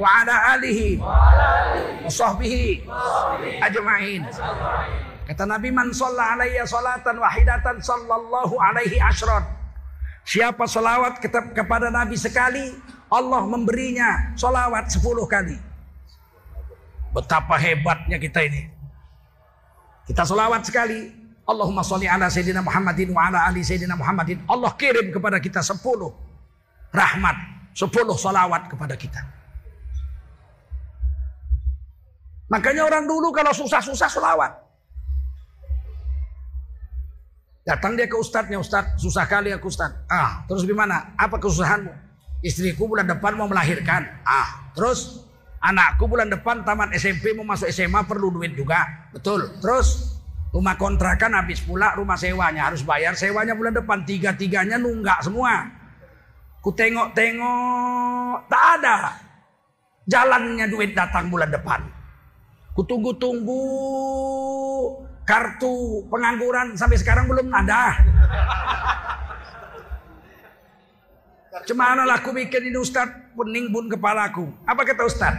Wa ala alihi Wa sahbihi Ajma'in. Kata Nabi man sholla alaiya salatan wahidatan sallallahu alaihi ashron Siapa salawat kepada Nabi sekali Allah memberinya salawat sepuluh kali. Betapa hebatnya kita ini. Kita salawat sekali Allahumma sholli ala Sayyidina Muhammadin wa ala ali Sayyidina Muhammadin. Allah kirim kepada kita sepuluh rahmat, sepuluh salawat kepada kita. Makanya orang dulu kalau susah-susah salawat. Datang dia ke ustadznya, ustadz susah kali aku ustadz. Ah, terus gimana? Apa kesusahanmu? Istriku bulan depan mau melahirkan. Ah, terus anakku bulan depan tamat SMP mau masuk SMA perlu duit juga. Betul. Terus Rumah kontrakan habis pula rumah sewanya harus bayar sewanya bulan depan tiga tiganya nunggak semua. Ku tengok tengok tak ada jalannya duit datang bulan depan. Ku tunggu tunggu kartu pengangguran sampai sekarang belum ada. Cemana lah aku bikin ini Ustaz pening pun kepalaku. Apa kata Ustaz?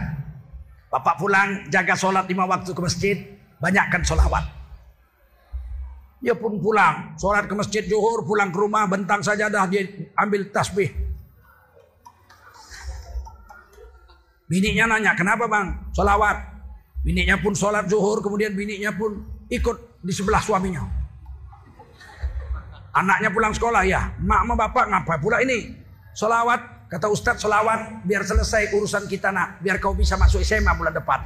Bapak pulang jaga sholat lima waktu ke masjid, banyakkan sholawat. Dia pun pulang, sholat ke masjid Johor, pulang ke rumah, bentang saja dah dia ambil tasbih. Bininya nanya, kenapa bang? Sholawat. Bininya pun sholat Johor, kemudian bininya pun ikut di sebelah suaminya. Anaknya pulang sekolah, ya. Mak sama bapak ngapa pula ini? Sholawat, kata Ustadz sholawat, biar selesai urusan kita nak. Biar kau bisa masuk SMA bulan depan.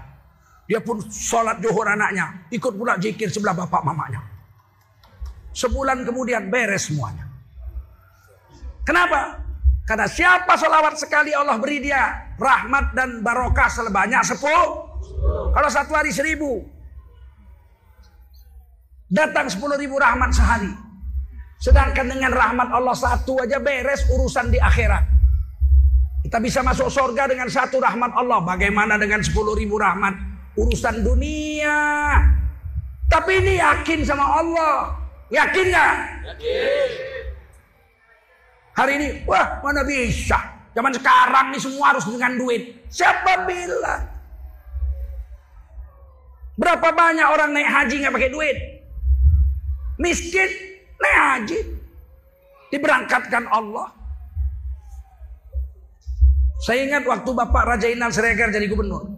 Dia pun sholat Johor anaknya. Ikut pula jikir sebelah bapak mamanya. Sebulan kemudian beres semuanya. Kenapa? Karena siapa solawat sekali Allah beri dia rahmat dan barokah sebanyak sepuluh. Kalau satu hari seribu. Datang sepuluh ribu rahmat sehari. Sedangkan dengan rahmat Allah satu aja beres urusan di akhirat. Kita bisa masuk surga dengan satu rahmat Allah. Bagaimana dengan sepuluh ribu rahmat urusan dunia? Tapi ini yakin sama Allah. Yakin nggak? Yakin. Hari ini, wah mana bisa? Zaman sekarang nih semua harus dengan duit. Siapa bilang? Berapa banyak orang naik haji nggak pakai duit? Miskin naik haji. Diberangkatkan Allah. Saya ingat waktu Bapak Raja Inal Siregar jadi gubernur.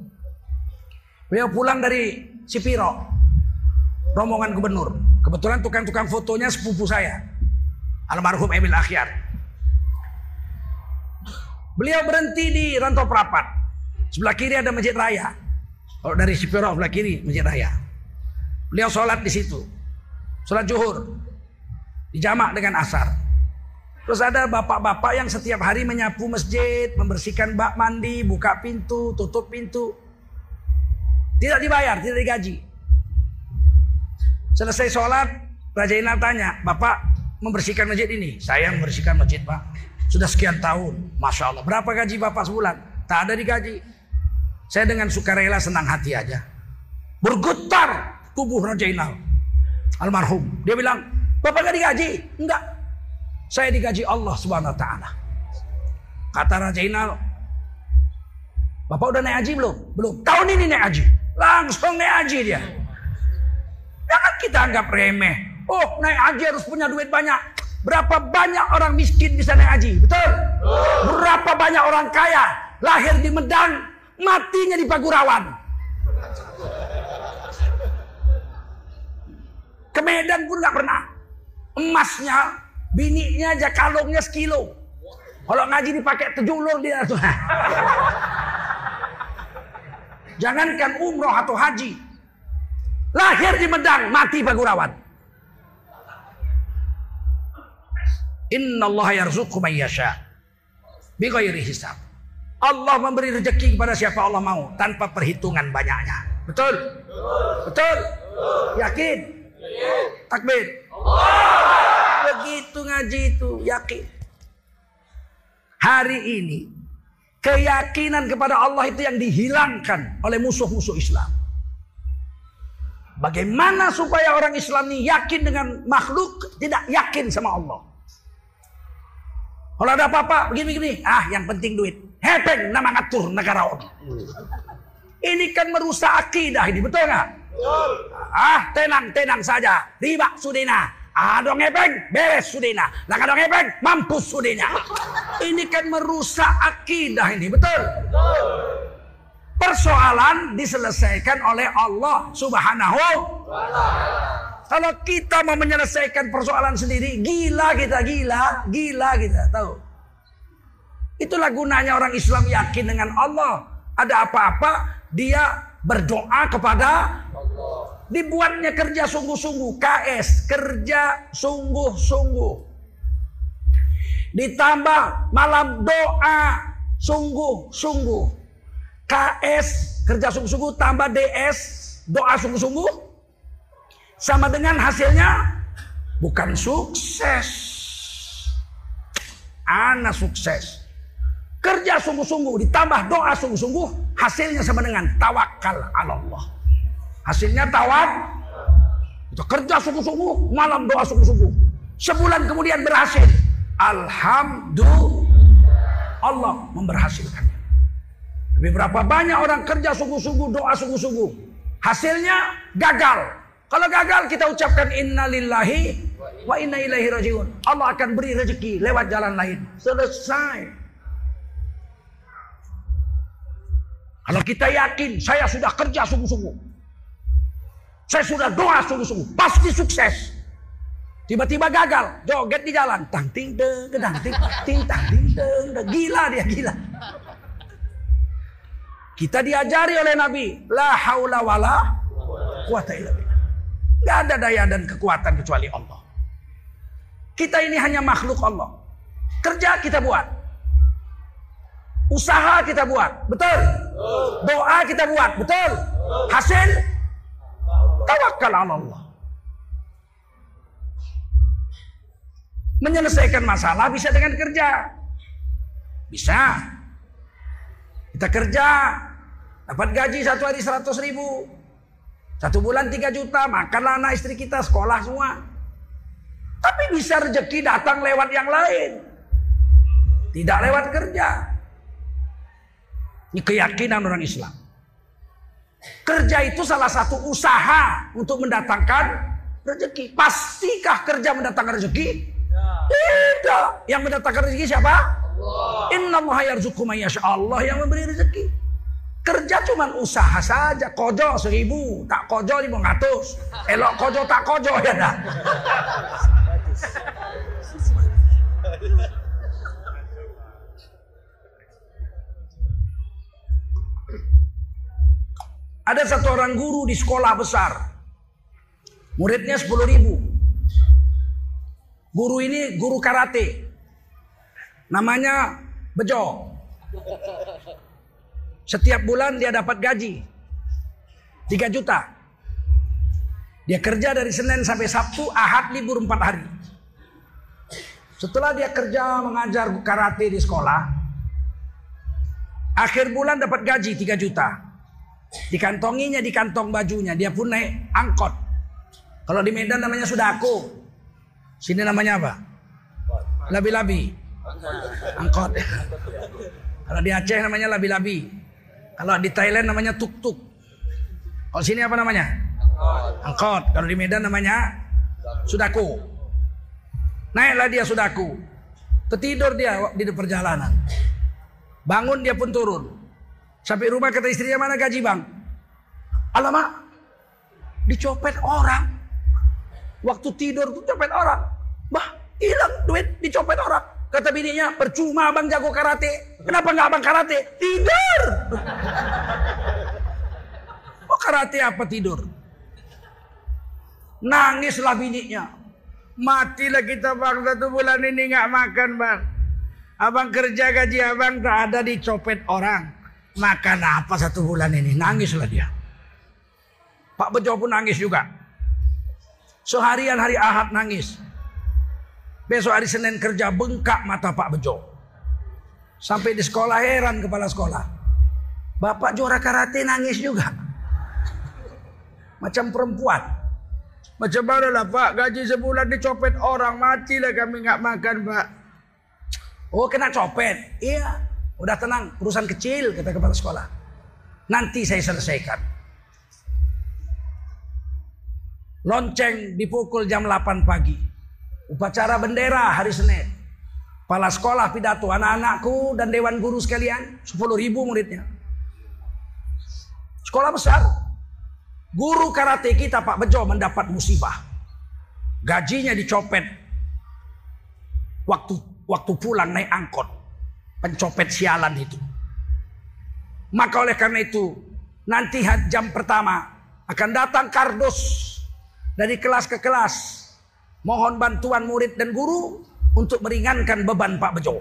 Beliau pulang dari Sipiro. Rombongan gubernur. Kebetulan tukang-tukang fotonya sepupu saya. Almarhum Emil Akhyar. Beliau berhenti di Rantau Prapat. Sebelah kiri ada Masjid Raya. Kalau dari Sipiro sebelah kiri Masjid Raya. Beliau sholat di situ. Sholat juhur. Dijamak dengan asar. Terus ada bapak-bapak yang setiap hari menyapu masjid, membersihkan bak mandi, buka pintu, tutup pintu. Tidak dibayar, tidak digaji. Selesai sholat, Raja Inal tanya, Bapak membersihkan masjid ini? Saya membersihkan masjid Pak. Sudah sekian tahun. Masya Allah. Berapa gaji Bapak sebulan? Tak ada digaji. Saya dengan sukarela senang hati aja. Bergetar tubuh Raja Inal. Almarhum. Dia bilang, Bapak gak digaji? Enggak. Saya digaji Allah ta'ala. Kata Raja Inal, Bapak udah naik haji belum? Belum. Tahun ini naik haji. Langsung naik haji dia. Kita anggap remeh. Oh naik haji harus punya duit banyak. Berapa banyak orang miskin bisa naik haji? Betul? Berapa banyak orang kaya lahir di Medang, matinya di Pagurawan. Ke Medan pun nggak pernah. Emasnya, bininya aja kalungnya sekilo. Kalau ngaji dipakai tejulur dia tuh. Jangankan umroh atau haji. Lahir di Medang, mati Pagurawan. Inna Allah yarzuqu man yasha. Bighairi hisab. Allah memberi rezeki kepada siapa Allah mau tanpa perhitungan banyaknya. Betul? Betul? Yakin? Takbir. Begitu ngaji itu yakin. Hari ini keyakinan kepada Allah itu yang dihilangkan oleh musuh-musuh Islam. Bagaimana supaya orang Islam ini yakin dengan makhluk, tidak yakin sama Allah? Kalau ada apa-apa begini-begini, ah yang penting duit. Hepeng nama ngatur negara om. Ini kan merusak akidah ini, betul nggak? Ah, tenang-tenang saja. Riba sudina. Ah, dong hepeng, beres sudina. Lah dong hepeng, mampus sudina. Ini kan merusak akidah ini, betul? Persoalan diselesaikan oleh Allah Subhanahu wa kalau kita mau menyelesaikan persoalan sendiri, gila kita, gila, gila kita, tahu. Itulah gunanya orang Islam yakin dengan Allah. Ada apa-apa, dia berdoa kepada. Dibuatnya kerja sungguh-sungguh, KS, kerja sungguh-sungguh. Ditambah malam doa sungguh-sungguh. KS, kerja sungguh-sungguh, tambah DS, doa sungguh-sungguh sama dengan hasilnya bukan sukses. Anak sukses. Kerja sungguh-sungguh ditambah doa sungguh-sungguh hasilnya sama dengan tawakal Allah. Hasilnya tawak itu kerja sungguh-sungguh, malam doa sungguh-sungguh. Sebulan kemudian berhasil. Alhamdulillah Allah memberhasilkan. Tapi berapa banyak orang kerja sungguh-sungguh, doa sungguh-sungguh. Hasilnya gagal. Kalau gagal kita ucapkan innalillahi wa inna ilaihi rajiun. Allah akan beri rezeki lewat jalan lain. Selesai. Kalau kita yakin saya sudah kerja sungguh-sungguh. Saya sudah doa sungguh-sungguh. Pasti sukses. Tiba-tiba gagal. Joget di jalan. Tang ting deng, gedang ting ting tang ting deng. Gila dia gila. Kita diajari oleh Nabi. La haula wala quwata illa billah. Ada daya dan kekuatan kecuali Allah. Kita ini hanya makhluk Allah. Kerja kita buat. Usaha kita buat. Betul? Doa kita buat. Betul? Hasil? Tawakal Allah. Menyelesaikan masalah bisa dengan kerja. Bisa. Kita kerja. Dapat gaji satu hari seratus ribu. Satu bulan tiga juta, makanlah anak istri kita sekolah semua. Tapi bisa rezeki datang lewat yang lain. Tidak lewat kerja. Ini keyakinan orang Islam. Kerja itu salah satu usaha untuk mendatangkan rezeki. Pastikah kerja mendatangkan rezeki? Tidak. Yang mendatangkan rezeki siapa? Inna Allah yang memberi rezeki. Kerja cuma usaha saja, kojo seribu, tak kojo lima ratus. Elok kojo tak kojo ya dah. Ada satu orang guru di sekolah besar. Muridnya sepuluh ribu. Guru ini guru karate. Namanya Bejo. Setiap bulan dia dapat gaji 3 juta. Dia kerja dari Senin sampai Sabtu, Ahad libur 4 hari. Setelah dia kerja mengajar karate di sekolah, akhir bulan dapat gaji 3 juta. Dikantonginya di kantong bajunya, dia pun naik angkot. Kalau di Medan namanya Sudako. Sini namanya apa? Labi-labi. Angkot. Kalau di Aceh namanya labi-labi. Kalau di Thailand namanya tuk-tuk. Kalau sini apa namanya? Angkot. Kalau di Medan namanya Sudako. Naiklah dia Sudako. Tertidur dia di perjalanan. Bangun dia pun turun. Sampai rumah kata istrinya mana gaji bang? Alamak, dicopet orang. Waktu tidur tuh copet orang. Bah, hilang duit dicopet orang. Kata bininya, percuma abang jago karate. Kenapa nggak abang karate? Tidur. Oh karate apa tidur? Nangislah bininya. Matilah kita bang satu bulan ini nggak makan bang. Abang kerja gaji abang tak ada dicopet orang. Makan apa satu bulan ini? Nangislah dia. Pak Bejo pun nangis juga. Seharian hari Ahad nangis. Besok hari Senin kerja bengkak mata Pak Bejo. Sampai di sekolah heran kepala sekolah. Bapak juara karate nangis juga. Macam perempuan. Macam mana lah Pak, gaji sebulan dicopet orang, matilah kami nggak makan Pak. Oh kena copet? Iya, udah tenang, urusan kecil kata kepala sekolah. Nanti saya selesaikan. Lonceng dipukul jam 8 pagi. Upacara bendera hari Senin. Kepala sekolah pidato anak-anakku dan dewan guru sekalian. 10 ribu muridnya. Sekolah besar. Guru karate kita Pak Bejo mendapat musibah. Gajinya dicopet. Waktu waktu pulang naik angkot. Pencopet sialan itu. Maka oleh karena itu nanti jam pertama akan datang kardus dari kelas ke kelas Mohon bantuan murid dan guru untuk meringankan beban Pak Bejo.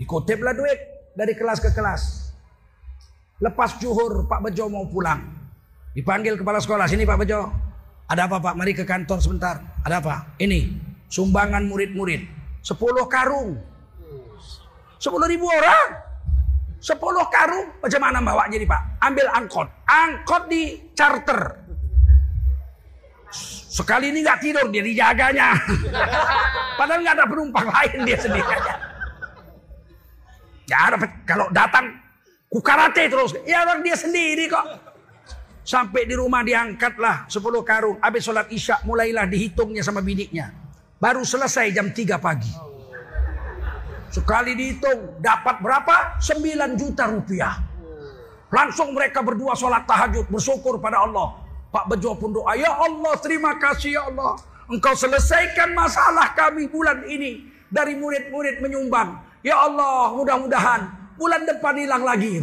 Dikutiplah duit dari kelas ke kelas. Lepas juhur Pak Bejo mau pulang. Dipanggil kepala sekolah, sini Pak Bejo. Ada apa Pak? Mari ke kantor sebentar. Ada apa? Ini sumbangan murid-murid. Sepuluh karung. Sepuluh ribu orang. Sepuluh karung. Bagaimana bawa jadi Pak? Ambil angkot. Angkot di charter. Sekali ini nggak tidur dia dijaganya. Padahal nggak ada penumpang lain dia sendiri aja. Ya ada kalau datang ku karate terus. Ya orang dia sendiri kok. Sampai di rumah diangkatlah 10 karung. Habis sholat isya mulailah dihitungnya sama bidiknya. Baru selesai jam 3 pagi. Sekali dihitung dapat berapa? 9 juta rupiah. Langsung mereka berdua sholat tahajud bersyukur pada Allah. Pak Bejo pun doa, Ya Allah terima kasih ya Allah. Engkau selesaikan masalah kami bulan ini. Dari murid-murid menyumbang. Ya Allah mudah-mudahan bulan depan hilang lagi.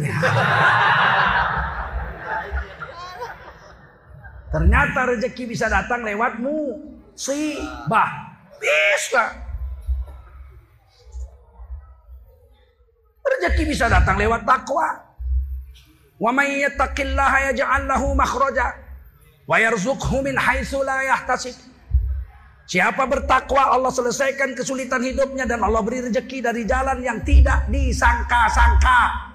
Ternyata rezeki bisa datang lewatmu. Si bah. Bisa. Rezeki bisa datang lewat takwa. Wa may yattaqillaha yaj'al Min haitsu la. Siapa bertakwa Allah selesaikan kesulitan hidupnya dan Allah beri rezeki dari jalan yang tidak disangka-sangka.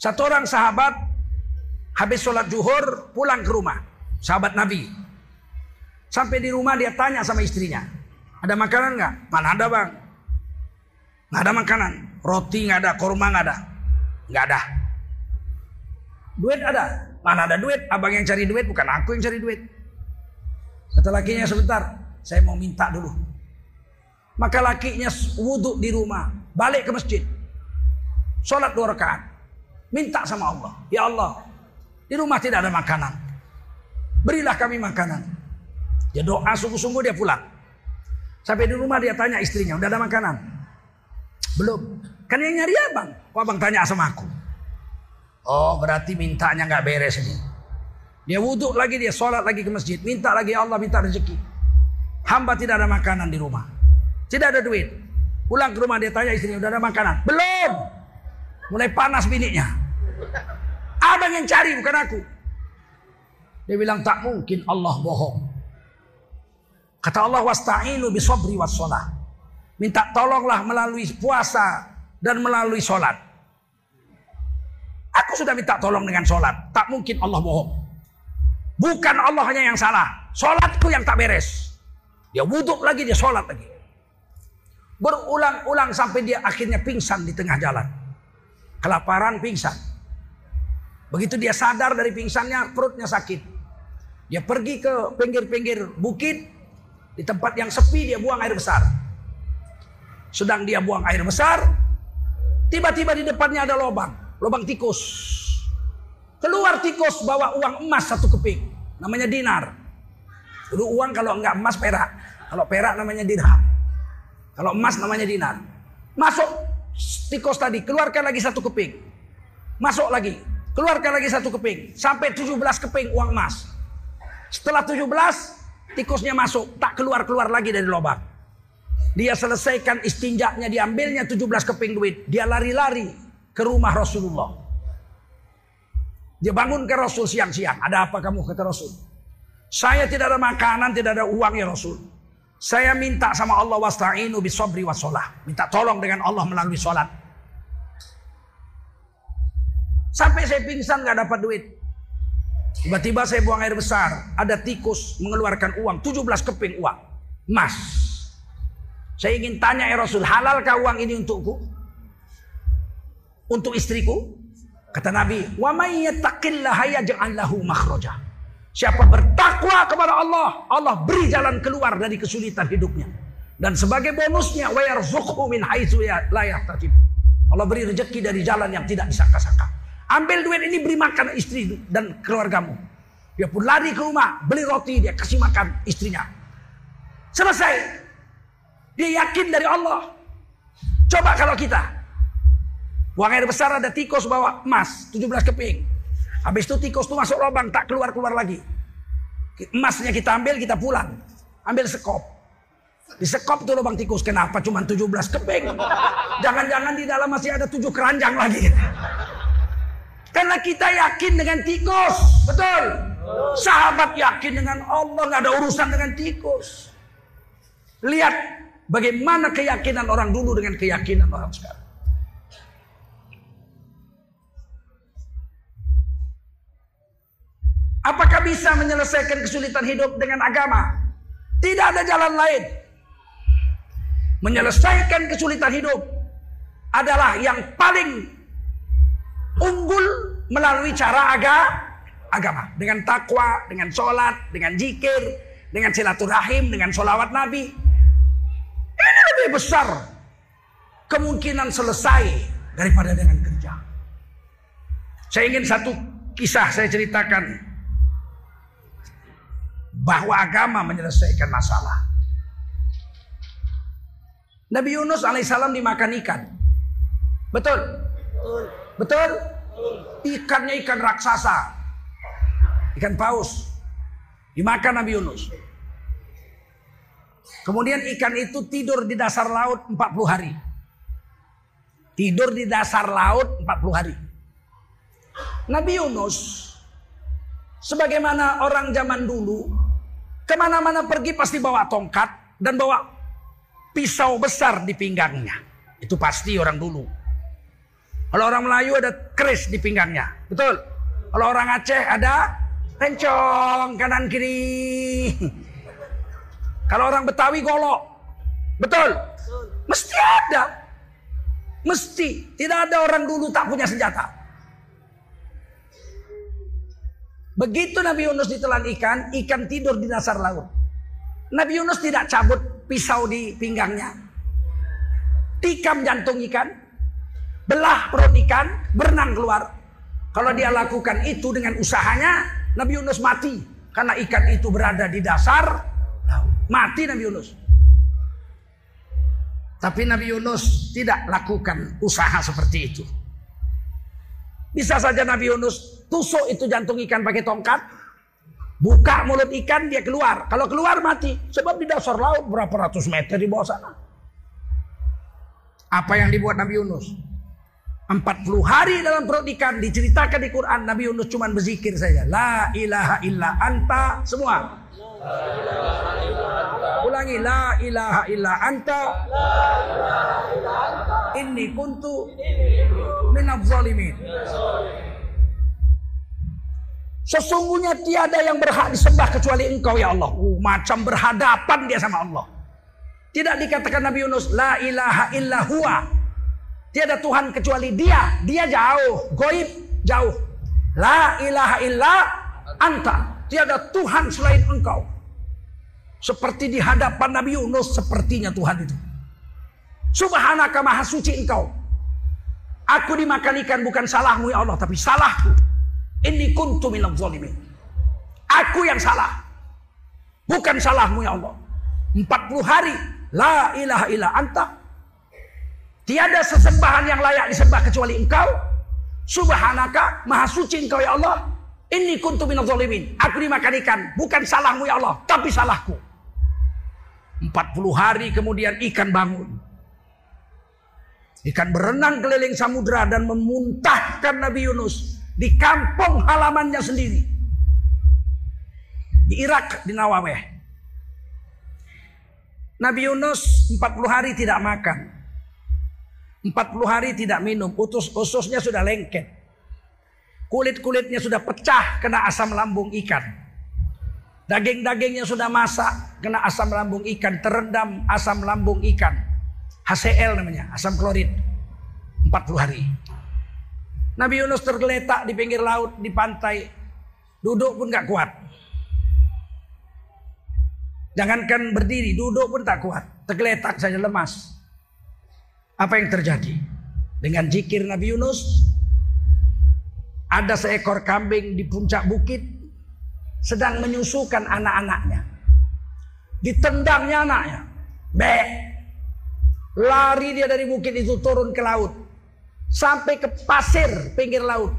Satu orang sahabat habis sholat zuhur pulang ke rumah. Sahabat Nabi. Sampai di rumah dia tanya sama istrinya. Ada makanan nggak? Mana ada bang? Nggak ada makanan. Roti nggak ada, kurma nggak ada. Nggak ada. Duit ada. Mana ada duit? Abang yang cari duit, bukan aku yang cari duit. Kata lakinya sebentar, saya mau minta dulu. Maka lakinya wudhu di rumah, balik ke masjid. Sholat dua rakaat. Minta sama Allah. Ya Allah, di rumah tidak ada makanan. Berilah kami makanan. Dia doa sungguh-sungguh dia pulang. Sampai di rumah dia tanya istrinya, udah ada makanan? Belum. Kan yang nyari abang. Kok abang tanya sama aku? Oh berarti mintanya nggak beres ini. Dia wudhu lagi, dia sholat lagi ke masjid. Minta lagi ya Allah, minta rezeki. Hamba tidak ada makanan di rumah. Tidak ada duit. Pulang ke rumah dia tanya istrinya, udah ada makanan? Belum. Mulai panas biniknya. Abang yang cari, bukan aku. Dia bilang, tak mungkin Allah bohong. Kata Allah, wasta'inu bisobri wassalah. Minta tolonglah melalui puasa dan melalui sholat. Aku sudah minta tolong dengan sholat. Tak mungkin Allah bohong. Bukan Allahnya yang salah. Sholatku yang tak beres. Dia wudhu lagi, dia sholat lagi. Berulang-ulang sampai dia akhirnya pingsan di tengah jalan. Kelaparan pingsan. Begitu dia sadar dari pingsannya, perutnya sakit. Dia pergi ke pinggir-pinggir bukit. Di tempat yang sepi dia buang air besar. Sedang dia buang air besar. Tiba-tiba di depannya ada lubang. Lubang tikus. Keluar tikus bawa uang emas satu keping. Namanya dinar. Dulu uang kalau enggak emas perak. Kalau perak namanya dirham. Kalau emas namanya dinar. Masuk tikus tadi, keluarkan lagi satu keping. Masuk lagi, keluarkan lagi satu keping. Sampai 17 keping uang emas. Setelah 17, tikusnya masuk, tak keluar-keluar lagi dari lubang. Dia selesaikan istinjaknya, diambilnya 17 keping duit. Dia lari-lari ke rumah Rasulullah. Dia bangun ke Rasul siang-siang. Ada apa kamu kata Rasul? Saya tidak ada makanan, tidak ada uang ya Rasul. Saya minta sama Allah wasta'inu bisobri wasolah. Minta tolong dengan Allah melalui sholat. Sampai saya pingsan gak dapat duit. Tiba-tiba saya buang air besar. Ada tikus mengeluarkan uang. 17 keping uang. Emas. Saya ingin tanya ya Rasul. Halalkah uang ini untukku? Untuk istriku? Kata Nabi. Wa may yattaqillaha yaj'al lahu makhraja. Siapa bertakwa kepada Allah, Allah beri jalan keluar dari kesulitan hidupnya. Dan sebagai bonusnya, wayarzuqhu min haitsu ya la yahtasib. Allah beri rezeki dari jalan yang tidak disangka-sangka. Ambil duit ini beri makan istri dan keluargamu. Dia pun lari ke rumah, beli roti, dia kasih makan istrinya. Selesai. Dia yakin dari Allah. Coba kalau kita. Buang air besar ada tikus bawa emas 17 keping. Habis itu tikus itu masuk lubang, tak keluar-keluar lagi. Emasnya kita ambil, kita pulang. Ambil sekop. Di sekop tuh lubang tikus. Kenapa cuma 17 keping? Jangan-jangan di dalam masih ada tujuh keranjang lagi. Karena kita yakin dengan tikus. Betul? Sahabat yakin dengan Allah. Nggak ada urusan dengan tikus. Lihat bagaimana keyakinan orang dulu dengan keyakinan orang sekarang. Apakah bisa menyelesaikan kesulitan hidup dengan agama? Tidak ada jalan lain. Menyelesaikan kesulitan hidup adalah yang paling unggul melalui cara aga, agama. Dengan takwa, dengan sholat, dengan jikir, dengan silaturahim, dengan sholawat Nabi. Lebih besar kemungkinan selesai daripada dengan kerja. Saya ingin satu kisah saya ceritakan bahwa agama menyelesaikan masalah. Nabi Yunus alaihissalam dimakan ikan. Betul? Betul? Ikannya ikan raksasa. Ikan paus. Dimakan Nabi Yunus. Kemudian ikan itu tidur di dasar laut 40 hari. Tidur di dasar laut 40 hari. Nabi Yunus sebagaimana orang zaman dulu Ke mana-mana pergi pasti bawa tongkat dan bawa pisau besar di pinggangnya. Itu pasti orang dulu. Kalau orang Melayu ada keris di pinggangnya. Betul. Kalau orang Aceh ada rencong kanan kiri. Kalau orang Betawi golok. Betul. Mesti ada. Mesti. Tidak ada orang dulu tak punya senjata. Begitu Nabi Yunus ditelan ikan, ikan tidur di dasar laut. Nabi Yunus tidak cabut pisau di pinggangnya. Tikam jantung ikan, belah perut ikan, berenang keluar. Kalau dia lakukan itu dengan usahanya, Nabi Yunus mati. Karena ikan itu berada di dasar. Mati Nabi Yunus. Tapi Nabi Yunus tidak lakukan usaha seperti itu. Bisa saja Nabi Yunus tusuk itu jantung ikan pakai tongkat. Buka mulut ikan dia keluar. Kalau keluar mati. Sebab di dasar laut berapa ratus meter di bawah sana. Apa yang dibuat Nabi Yunus? 40 hari dalam perut ikan diceritakan di Quran Nabi Yunus cuma berzikir saja. La ilaha illa anta semua. Ulangi la ilaha illa anta. Inni kuntu minadh zalimin. Sesungguhnya tiada yang berhak disembah kecuali engkau ya Allah. Uh, macam berhadapan dia sama Allah. Tidak dikatakan Nabi Yunus, La ilaha illa huwa. Tiada Tuhan kecuali dia. Dia jauh, goib jauh. La ilaha illa anta. Tiada Tuhan selain engkau. Seperti di hadapan Nabi Yunus, sepertinya Tuhan itu. Subhanaka maha suci engkau. Aku dimakan ikan bukan salahmu ya Allah, tapi salahku. Ini kuntu minal zalimin. Aku yang salah. Bukan salahmu ya Allah. 40 hari. La ilaha illa anta. Tiada sesembahan yang layak disembah kecuali engkau. Subhanaka. Maha suci engkau ya Allah. Ini kuntu minal zalimin. Aku dimakan ikan. Bukan salahmu ya Allah. Tapi salahku. 40 hari kemudian ikan bangun. Ikan berenang keliling samudera dan memuntahkan Nabi Yunus di kampung halamannya sendiri. Di Irak, di Nawaweh. Nabi Yunus 40 hari tidak makan. 40 hari tidak minum. Utus ususnya sudah lengket. Kulit-kulitnya sudah pecah kena asam lambung ikan. Daging-dagingnya sudah masak kena asam lambung ikan. Terendam asam lambung ikan. HCl namanya, asam klorid. 40 hari. Nabi Yunus tergeletak di pinggir laut, di pantai. Duduk pun gak kuat. Jangankan berdiri, duduk pun tak kuat. Tergeletak saja lemas. Apa yang terjadi? Dengan jikir Nabi Yunus, ada seekor kambing di puncak bukit sedang menyusukan anak-anaknya. Ditendangnya anaknya. Be. Lari dia dari bukit itu turun ke laut sampai ke pasir pinggir laut.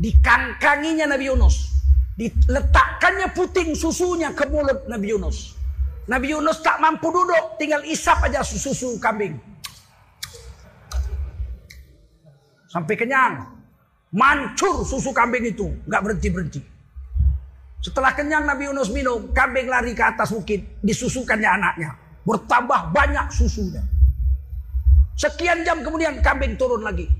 Dikangkanginya Nabi Yunus. Diletakkannya puting susunya ke mulut Nabi Yunus. Nabi Yunus tak mampu duduk, tinggal isap aja susu kambing. Sampai kenyang. Mancur susu kambing itu, nggak berhenti-berhenti. Setelah kenyang Nabi Yunus minum, kambing lari ke atas bukit, disusukannya anaknya. Bertambah banyak susunya. Sekian jam kemudian kambing turun lagi.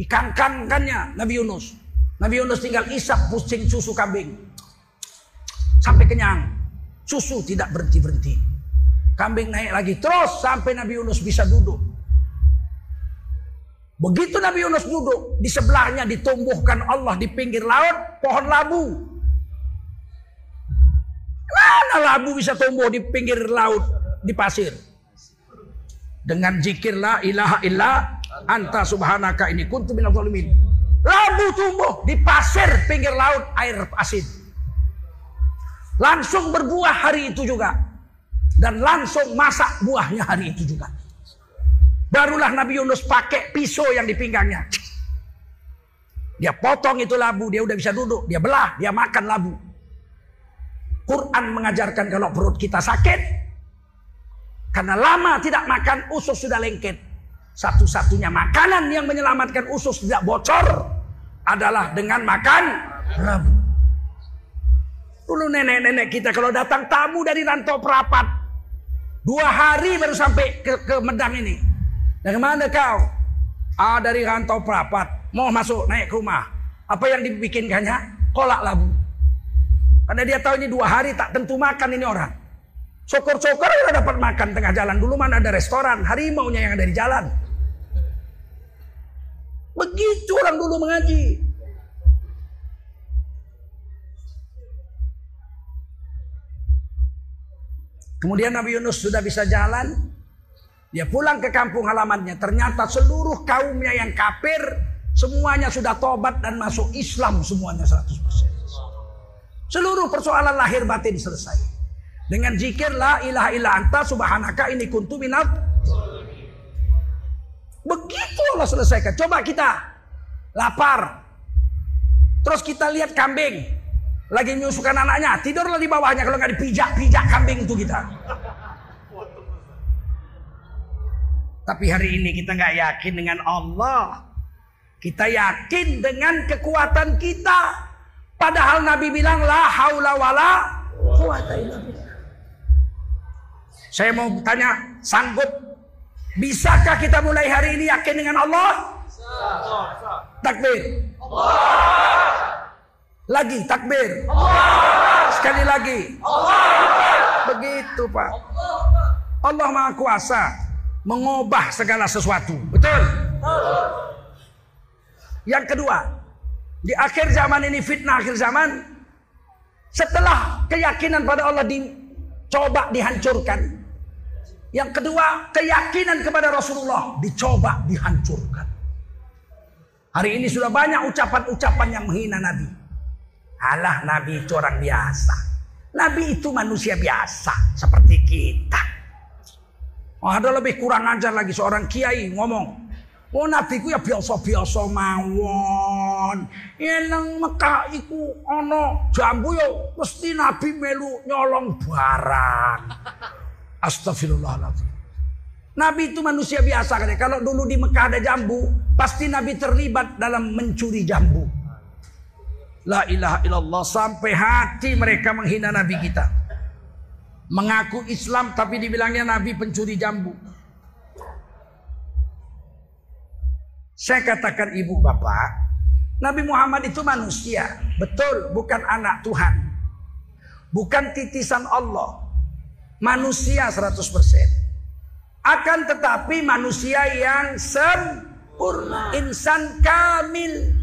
Dikangkangkannya Nabi Yunus. Nabi Yunus tinggal isap pusing susu kambing. Sampai kenyang. Susu tidak berhenti-berhenti. Kambing naik lagi terus sampai Nabi Yunus bisa duduk. Begitu Nabi Yunus duduk, di sebelahnya ditumbuhkan Allah di pinggir laut pohon labu. Mana labu bisa tumbuh di pinggir laut di pasir? Dengan zikir la ilaha illa Anta subhanaka ini kuntu minal zalimin. Labu tumbuh di pasir pinggir laut air asin. Langsung berbuah hari itu juga. Dan langsung masak buahnya hari itu juga. Barulah Nabi Yunus pakai pisau yang di pinggangnya. Dia potong itu labu, dia udah bisa duduk, dia belah, dia makan labu. Quran mengajarkan kalau perut kita sakit, karena lama tidak makan, usus sudah lengket. Satu-satunya makanan yang menyelamatkan usus tidak bocor adalah dengan makan rabu. Dulu nenek-nenek kita kalau datang tamu dari rantau perapat. Dua hari baru sampai ke, ke Medang ini. Dari mana kau? Ah dari rantau perapat. Mau masuk naik ke rumah. Apa yang dibikinkannya? Kolak labu. Karena dia tahu ini dua hari tak tentu makan ini orang. Syukur-syukur kita dapat makan tengah jalan. Dulu mana ada restoran. Harimau-nya yang ada di jalan. Begitu orang dulu mengaji. Kemudian Nabi Yunus sudah bisa jalan. Dia pulang ke kampung halamannya. Ternyata seluruh kaumnya yang kafir. Semuanya sudah tobat dan masuk Islam semuanya 100%. Seluruh persoalan lahir batin selesai. Dengan zikir la ilaha illa anta subhanaka ini kuntu minat Begitu Allah selesaikan. Coba kita lapar. Terus kita lihat kambing. Lagi menyusukan anaknya, tidurlah di bawahnya kalau nggak dipijak-pijak kambing itu kita. Tapi hari ini kita nggak yakin dengan Allah. Kita yakin dengan kekuatan kita. Padahal Nabi bilang la haula wala Saya mau tanya, sanggup bisakah kita mulai hari ini yakin dengan Allah? Takbir. Lagi takbir. Sekali lagi. Begitu Pak. Allah Maha Kuasa mengubah segala sesuatu. Betul? Yang kedua, di akhir zaman ini fitnah akhir zaman setelah keyakinan pada Allah dicoba dihancurkan. Yang kedua, keyakinan kepada Rasulullah dicoba dihancurkan. Hari ini sudah banyak ucapan-ucapan yang menghina Nabi. Alah Nabi itu orang biasa. Nabi itu manusia biasa seperti kita. Oh, ada lebih kurang ajar lagi seorang kiai ngomong. Oh nabi ku ya biasa-biasa mawon. Yang Mekah iku ana jambu yo mesti nabi melu nyolong barang. Astagfirullahaladzim. Nabi itu manusia biasa kan Kalau dulu di Mekah ada jambu, pasti Nabi terlibat dalam mencuri jambu. La ilaha illallah sampai hati mereka menghina Nabi kita. Mengaku Islam tapi dibilangnya Nabi pencuri jambu. Saya katakan ibu bapak, Nabi Muhammad itu manusia. Betul, bukan anak Tuhan. Bukan titisan Allah. Manusia 100%. Akan tetapi manusia yang sempurna. Insan kamil.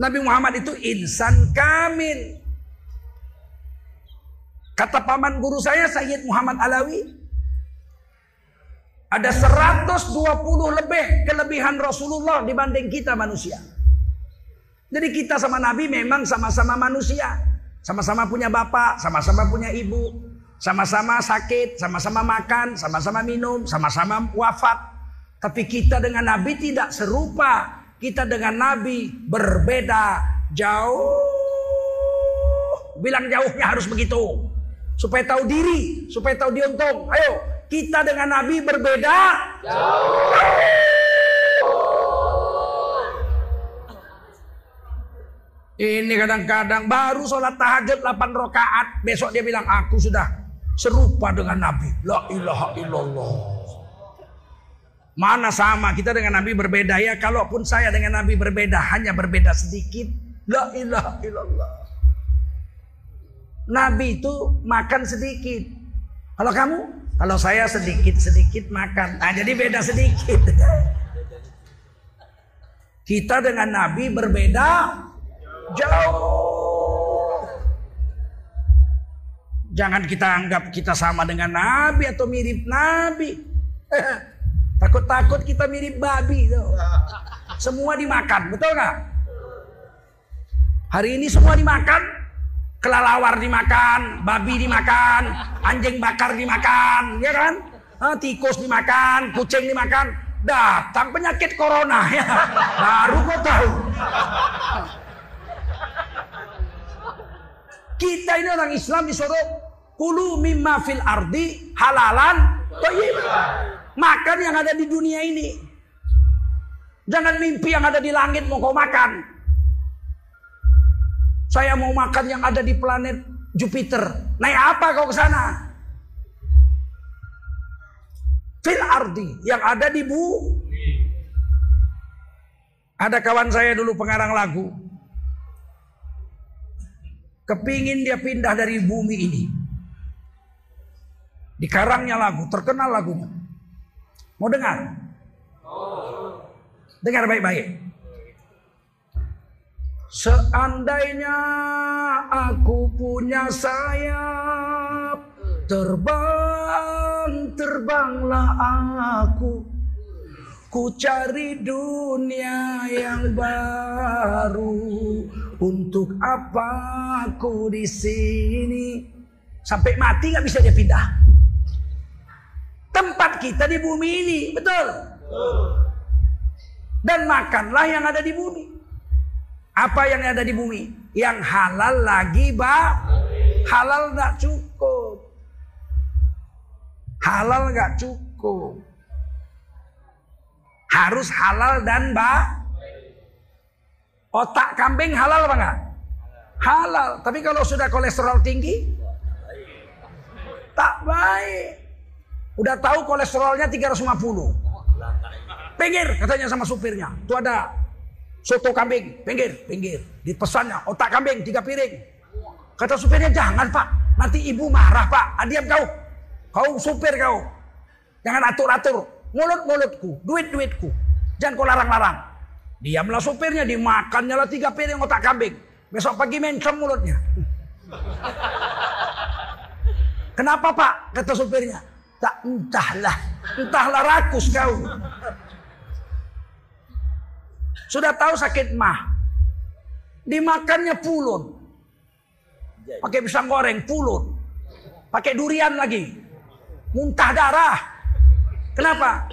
Nabi Muhammad itu insan kamil. Kata paman guru saya Sayyid Muhammad Alawi, ada 120 lebih kelebihan Rasulullah dibanding kita manusia. Jadi kita sama Nabi memang sama-sama manusia. Sama-sama punya bapak, sama-sama punya ibu. Sama-sama sakit, sama-sama makan, sama-sama minum, sama-sama wafat. Tapi kita dengan Nabi tidak serupa. Kita dengan Nabi berbeda jauh. Bilang jauhnya harus begitu. Supaya tahu diri, supaya tahu diuntung. Ayo, kita dengan Nabi berbeda jauh. Ini kadang-kadang baru sholat tahajud 8 rakaat. Besok dia bilang aku sudah serupa dengan Nabi. La ilaha illallah. Mana sama kita dengan Nabi berbeda ya. Kalaupun saya dengan Nabi berbeda hanya berbeda sedikit. La ilaha illallah. Nabi itu makan sedikit. Kalau kamu kalau saya sedikit-sedikit makan. Nah jadi beda sedikit. Kita dengan Nabi berbeda jauh. Jangan kita anggap kita sama dengan Nabi atau mirip Nabi. Takut-takut kita mirip babi. Tuh. Semua dimakan, betul nggak? Hari ini semua dimakan kelelawar dimakan, babi dimakan, anjing bakar dimakan, ya kan? Tikus dimakan, kucing dimakan, datang penyakit corona ya. Baru kau tahu. Kita ini orang Islam disuruh kulu mimma fil ardi halalan Makan yang ada di dunia ini. Jangan mimpi yang ada di langit mau kau makan. Saya mau makan yang ada di planet Jupiter. Naik apa kau ke sana? Fil ardi yang ada di bu. Ada kawan saya dulu pengarang lagu. Kepingin dia pindah dari bumi ini. Dikarangnya lagu, terkenal lagunya. Mau dengar? Dengar baik-baik. Seandainya aku punya sayap Terbang, terbanglah aku. Ku cari dunia yang baru. Untuk apa aku di sini? Sampai mati nggak bisa dia pindah. Tempat kita di bumi ini, betul? Dan makanlah yang ada di bumi Apa yang ada di bumi? Yang halal lagi, Pak. Halal nggak cukup. Halal nggak cukup. Harus halal dan ba. Otak kambing halal apa? Halal. Tapi kalau sudah kolesterol tinggi, tak baik. Udah tahu kolesterolnya 350. Pinggir katanya sama supirnya. Itu ada soto kambing, pinggir, pinggir. Di pesannya otak kambing tiga piring. Kata supirnya jangan pak, nanti ibu marah pak. Ah, diam kau, kau supir kau. Jangan atur-atur. Mulut-mulutku, duit-duitku. Jangan kau larang-larang. Diamlah supirnya, dimakannya lah tiga piring otak kambing. Besok pagi mencong mulutnya. Kenapa pak? Kata supirnya. Tak entahlah. Entahlah rakus kau. Sudah tahu sakit mah. Dimakannya pulun. Pakai pisang goreng pulun. Pakai durian lagi. Muntah darah. Kenapa?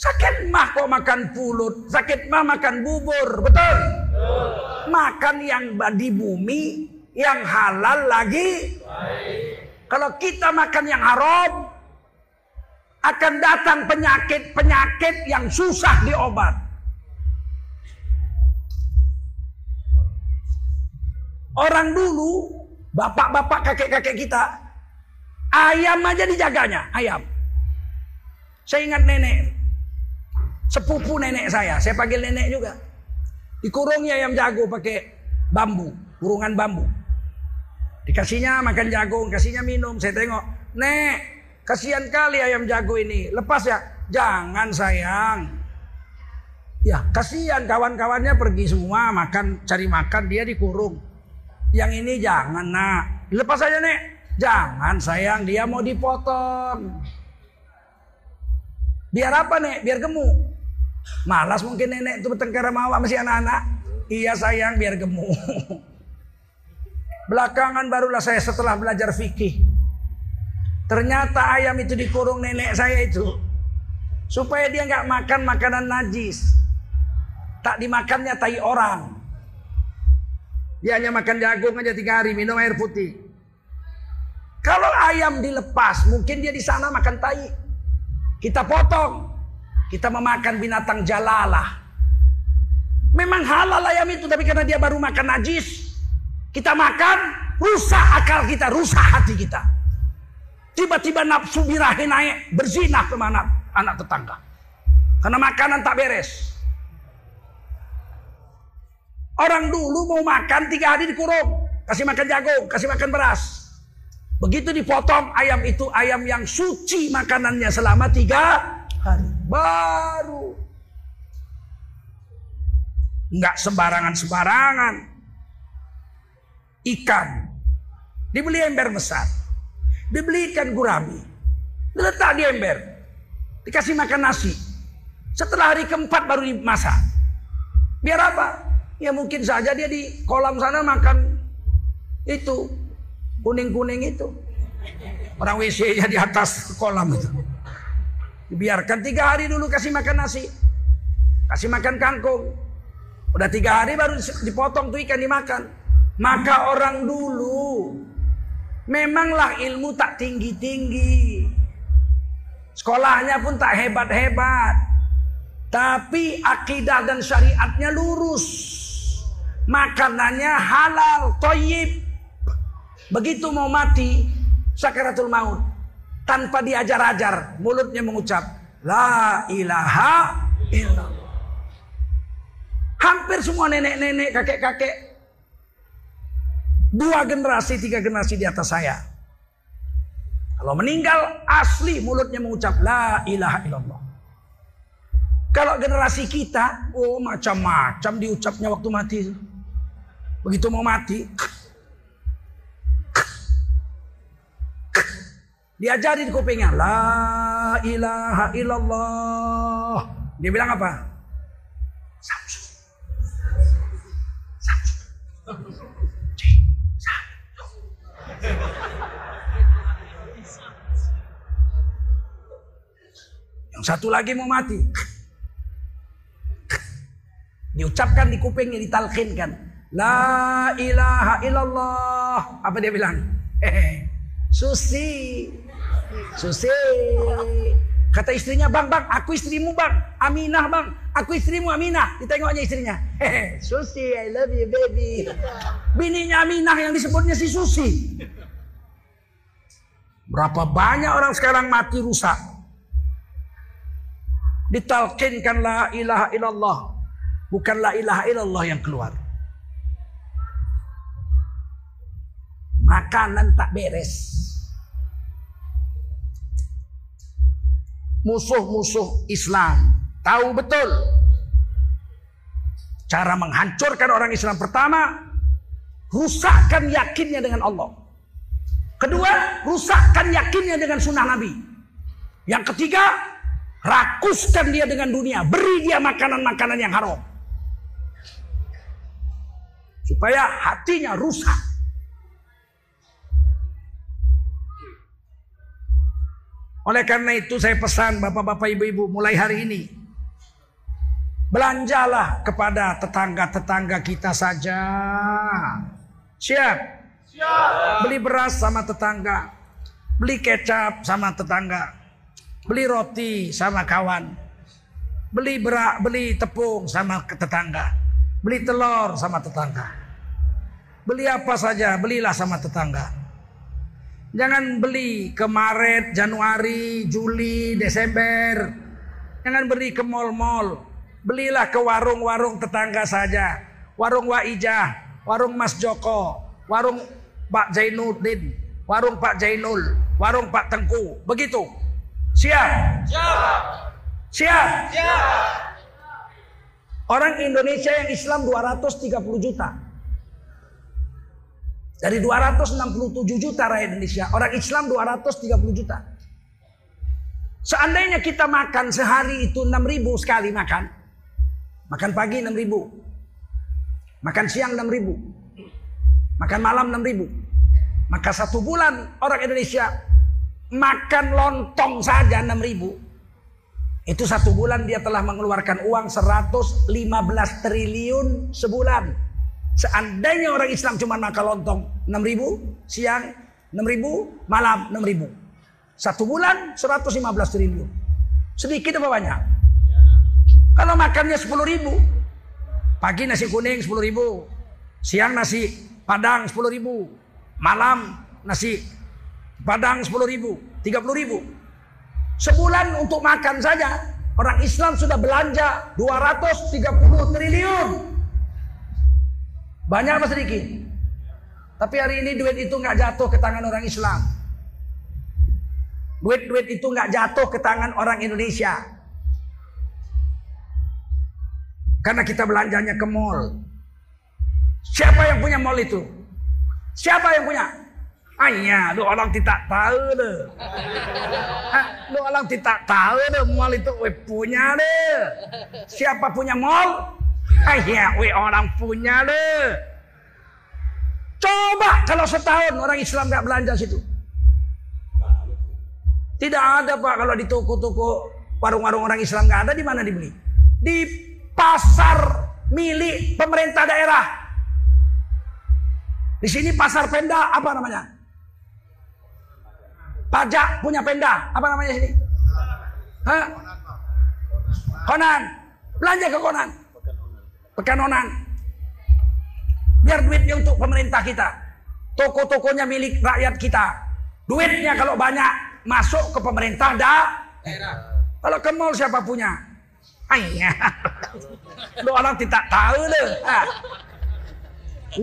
Sakit mah kok makan pulut. Sakit mah makan bubur. Betul? Makan yang di bumi. Yang halal lagi. Kalau kita makan yang haram. Akan datang penyakit-penyakit yang susah diobat. Orang dulu, bapak-bapak kakek-kakek kita, ayam aja dijaganya, ayam. Saya ingat nenek, sepupu nenek saya, saya panggil nenek juga. Dikurungnya ayam jago pakai bambu, kurungan bambu. Dikasihnya makan jagung, kasihnya minum. Saya tengok, nek, kasihan kali ayam jago ini. Lepas ya, jangan sayang. Ya, kasihan kawan-kawannya pergi semua makan, cari makan, dia dikurung. Yang ini jangan nak, lepas aja nek. Jangan sayang, dia mau dipotong. Biar apa nek? Biar gemuk. Malas mungkin nenek itu bertengkar sama awak masih anak-anak. Iya sayang biar gemuk. Belakangan barulah saya setelah belajar fikih. Ternyata ayam itu dikurung nenek saya itu. Supaya dia nggak makan makanan najis. Tak dimakannya tai orang. Dia hanya makan jagung aja tiga hari, minum air putih. Kalau ayam dilepas, mungkin dia di sana makan tai. Kita potong. Kita memakan binatang jalalah. Memang halal ayam itu, tapi karena dia baru makan najis. Kita makan, rusak akal kita, rusak hati kita. Tiba-tiba nafsu birahi naik, berzinah ke mana anak tetangga. Karena makanan tak beres. Orang dulu mau makan tiga hari dikurung. Kasih makan jagung, kasih makan beras. Begitu dipotong ayam itu ayam yang suci makanannya selama tiga hari. Baru. Nggak sembarangan-sembarangan. Ikan. Dibeli ember besar. Dibeli ikan gurami. Diletak di ember. Dikasih makan nasi. Setelah hari keempat baru dimasak. Biar apa? Ya mungkin saja dia di kolam sana makan itu kuning-kuning itu. Orang WC-nya di atas kolam itu. Dibiarkan tiga hari dulu kasih makan nasi. Kasih makan kangkung. Udah tiga hari baru dipotong tuh ikan dimakan. Maka orang dulu memanglah ilmu tak tinggi-tinggi. Sekolahnya pun tak hebat-hebat. Tapi akidah dan syariatnya lurus. Makanannya halal, toyib. Begitu mau mati, sakaratul maut. Tanpa diajar-ajar, mulutnya mengucap, La ilaha illallah. Hampir semua nenek-nenek, kakek-kakek. Dua generasi, tiga generasi di atas saya. Kalau meninggal, asli mulutnya mengucap, La ilaha illallah. Kalau generasi kita, oh macam-macam diucapnya waktu mati. Begitu mau mati, Diajarin kupingnya. La ilaha illallah. Dia bilang apa? Yang satu lagi mau mati. Diucapkan di kupingnya, ditalkinkan. La ilaha illallah. Apa dia bilang? Hehe. Susi. Susi. Kata istrinya, bang, bang, aku istrimu bang. Aminah bang, aku istrimu Aminah. Ditengoknya istrinya. Hehe, Susi, I love you baby. Bininya Aminah yang disebutnya si Susi. Berapa banyak orang sekarang mati rusak. Ditalkinkan la ilaha illallah. Bukan la ilaha illallah yang keluar. Makanan tak beres. musuh-musuh Islam tahu betul. Cara menghancurkan orang Islam pertama rusakkan yakinnya dengan Allah. Kedua rusakkan yakinnya dengan sunnah Nabi. Yang ketiga rakuskan dia dengan dunia. Beri dia makanan-makanan yang haram supaya hatinya rusak Oleh karena itu saya pesan bapak-bapak ibu-ibu mulai hari ini. Belanjalah kepada tetangga-tetangga kita saja. Siap? Siap. Beli beras sama tetangga. Beli kecap sama tetangga. Beli roti sama kawan. Beli berak, beli tepung sama tetangga. Beli telur sama tetangga. Beli apa saja, belilah sama tetangga. Jangan beli ke Maret, Januari, Juli, Desember. Jangan beli ke mall-mall. Belilah ke warung-warung tetangga saja. Warung Waijah, warung Mas Joko, warung Pak Zainuddin, warung Pak Jainul, warung Pak Tengku. Begitu. Siap? Siap. Siap? Siap. Orang Indonesia yang Islam 230 juta. Dari 267 juta rakyat Indonesia, orang Islam 230 juta. Seandainya kita makan sehari itu 6 ribu sekali makan. Makan pagi 6 ribu. Makan siang 6 ribu. Makan malam 6 ribu. Maka satu bulan orang Indonesia makan lontong saja 6 ribu. Itu satu bulan dia telah mengeluarkan uang 115 triliun sebulan. Seandainya orang Islam cuma makan lontong 6 ribu, siang 6 ribu, malam 6 ribu. Satu bulan 115 triliun. Sedikit apa banyak? Kalau makannya 10 ribu, pagi nasi kuning 10 ribu, siang nasi padang 10 ribu, malam nasi padang 10 ribu, 30 ribu. Sebulan untuk makan saja, orang Islam sudah belanja 230 triliun. Banyak apa sedikit? Tapi hari ini duit itu nggak jatuh ke tangan orang Islam. Duit-duit itu nggak jatuh ke tangan orang Indonesia. Karena kita belanjanya ke mall. Siapa yang punya mall itu? Siapa yang punya? Ayah, lu orang tidak tahu deh. Lu orang tidak tahu deh mall itu we punya deh. Siapa punya mall? Ayah, we orang punya deh. Coba kalau setahun orang Islam nggak belanja situ. Tidak ada pak kalau di toko-toko warung-warung orang Islam nggak ada di mana dibeli? Di pasar milik pemerintah daerah. Di sini pasar Penda apa namanya? Pajak punya Penda apa namanya sini? Hah? Konan. Belanja ke Konan. Pekanonan. Biar duitnya untuk pemerintah kita. Toko-tokonya milik rakyat kita. Duitnya kalau banyak masuk ke pemerintah dah. Kalau ke mall siapa punya? Ayah. Lu orang tidak tahu deh.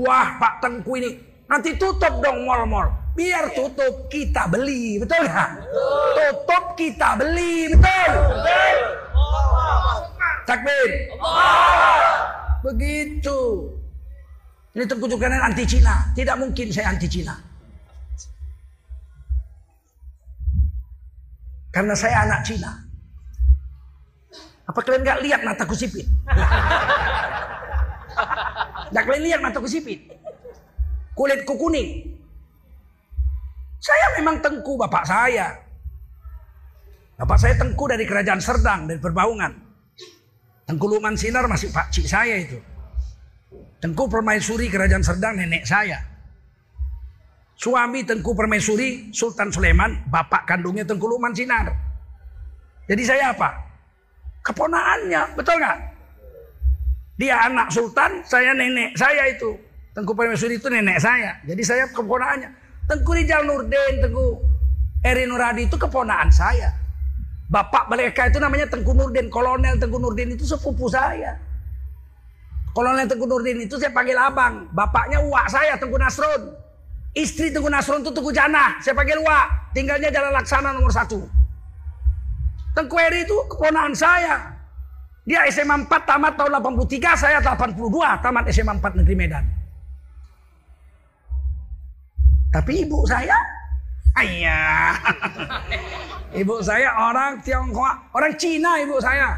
Wah Pak Tengku ini. Nanti tutup dong mall-mall. Biar tutup kita beli. Betul nggak? Tutup kita beli. Betul? Takbir. Begitu. Ini Zulkarnain anti Cina. Tidak mungkin saya anti Cina. Karena saya anak Cina. Apa kalian nggak lihat mataku sipit? Nggak kalian lihat mataku sipit? Kulitku kuning. Saya memang tengku bapak saya. Bapak saya tengku dari kerajaan Serdang, dari Perbaungan. Tengku Lukman Sinar masih pak cik saya itu. Tengku Permaisuri Kerajaan Serdang nenek saya. Suami Tengku Permaisuri Sultan Sulaiman, bapak kandungnya Tengku Lukman Sinar. Jadi saya apa? Keponaannya, betul nggak? Dia anak sultan, saya nenek saya itu. Tengku Permaisuri itu nenek saya. Jadi saya keponaannya. Tengku Rijal Nurdin, Tengku Eri Nuradi itu keponaan saya. Bapak mereka itu namanya Tengku Nurdin. Kolonel Tengku Nurdin itu sepupu saya. Kolonel Tengku Nurdin itu saya panggil abang. Bapaknya uak saya Tengku Nasrun. Istri Tengku Nasrun itu Tengku Jana. Saya panggil uak. Tinggalnya Jalan Laksana nomor satu. Tengku Eri itu keponaan saya. Dia SMA 4 tamat tahun 83, saya 82 tamat SMA 4 Negeri Medan. Tapi ibu saya, ayah. Ibu saya orang Tionghoa, orang Cina ibu saya.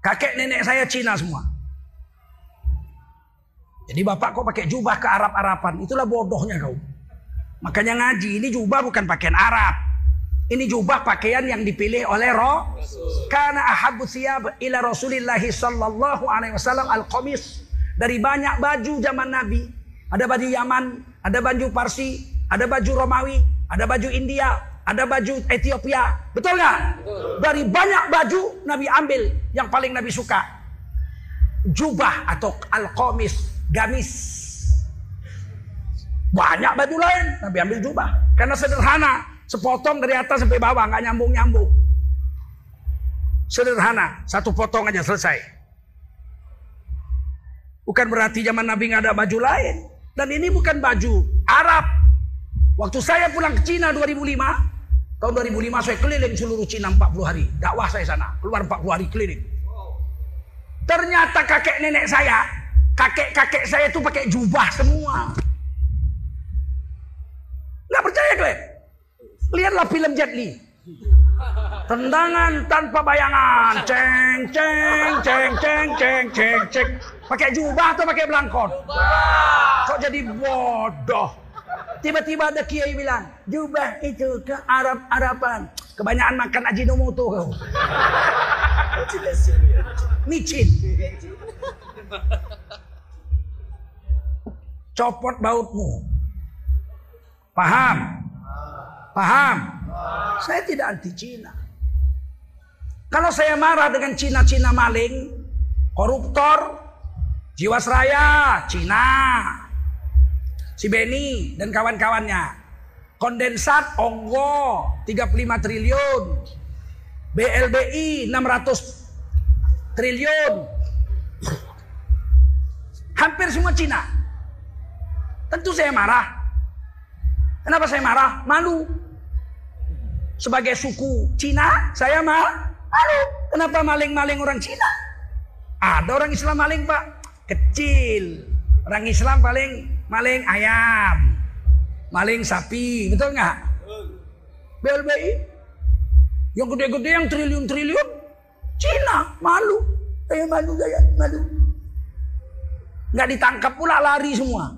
Kakek nenek saya Cina semua. Jadi bapak kok pakai jubah ke Arab-Araban, itulah bodohnya kau. Makanya ngaji, ini jubah bukan pakaian Arab. Ini jubah pakaian yang dipilih oleh roh. Karena ahabu siyab ila Rasulillah sallallahu alaihi wasallam al-qamis. Dari banyak baju zaman Nabi. Ada baju Yaman, ada baju Parsi, ada baju Romawi, ada baju India, ada baju Ethiopia. Betul nggak? Dari banyak baju Nabi ambil yang paling Nabi suka. Jubah atau al-qamis, gamis. Banyak baju lain, Nabi ambil jubah. Karena sederhana, sepotong dari atas sampai bawah, nggak nyambung-nyambung. Sederhana, satu potong aja selesai. Bukan berarti zaman Nabi nggak ada baju lain. Dan ini bukan baju Arab, Waktu saya pulang ke Cina 2005, tahun 2005 saya keliling seluruh Cina 40 hari. Dakwah saya sana, keluar 40 hari keliling. Ternyata kakek nenek saya, kakek-kakek saya itu pakai jubah semua. Nggak percaya gue? Lihatlah film Jet Li. Tendangan tanpa bayangan, ceng ceng ceng ceng ceng ceng ceng. Pakai jubah atau pakai belangkon? Kok jadi bodoh? Tiba-tiba ada kiai bilang, jubah itu ke Arab-Araban. Kebanyakan makan ajinomoto kau. Micin. Copot bautmu. Paham? Paham? Saya tidak anti Cina. Kalau saya marah dengan Cina-Cina maling, koruptor, jiwasraya, Cina, si Beni dan kawan-kawannya. Kondensat Onggo 35 triliun. BLBI 600 triliun. Hampir semua Cina. Tentu saya marah. Kenapa saya marah? Malu. Sebagai suku Cina, saya marah. Malu. Kenapa maling-maling orang Cina? Ada orang Islam maling, Pak. Kecil. Orang Islam paling maling ayam, maling sapi, betul nggak? BLBI yang gede-gede yang triliun-triliun Cina malu, saya malu saya malu. Nggak ditangkap pula lari semua.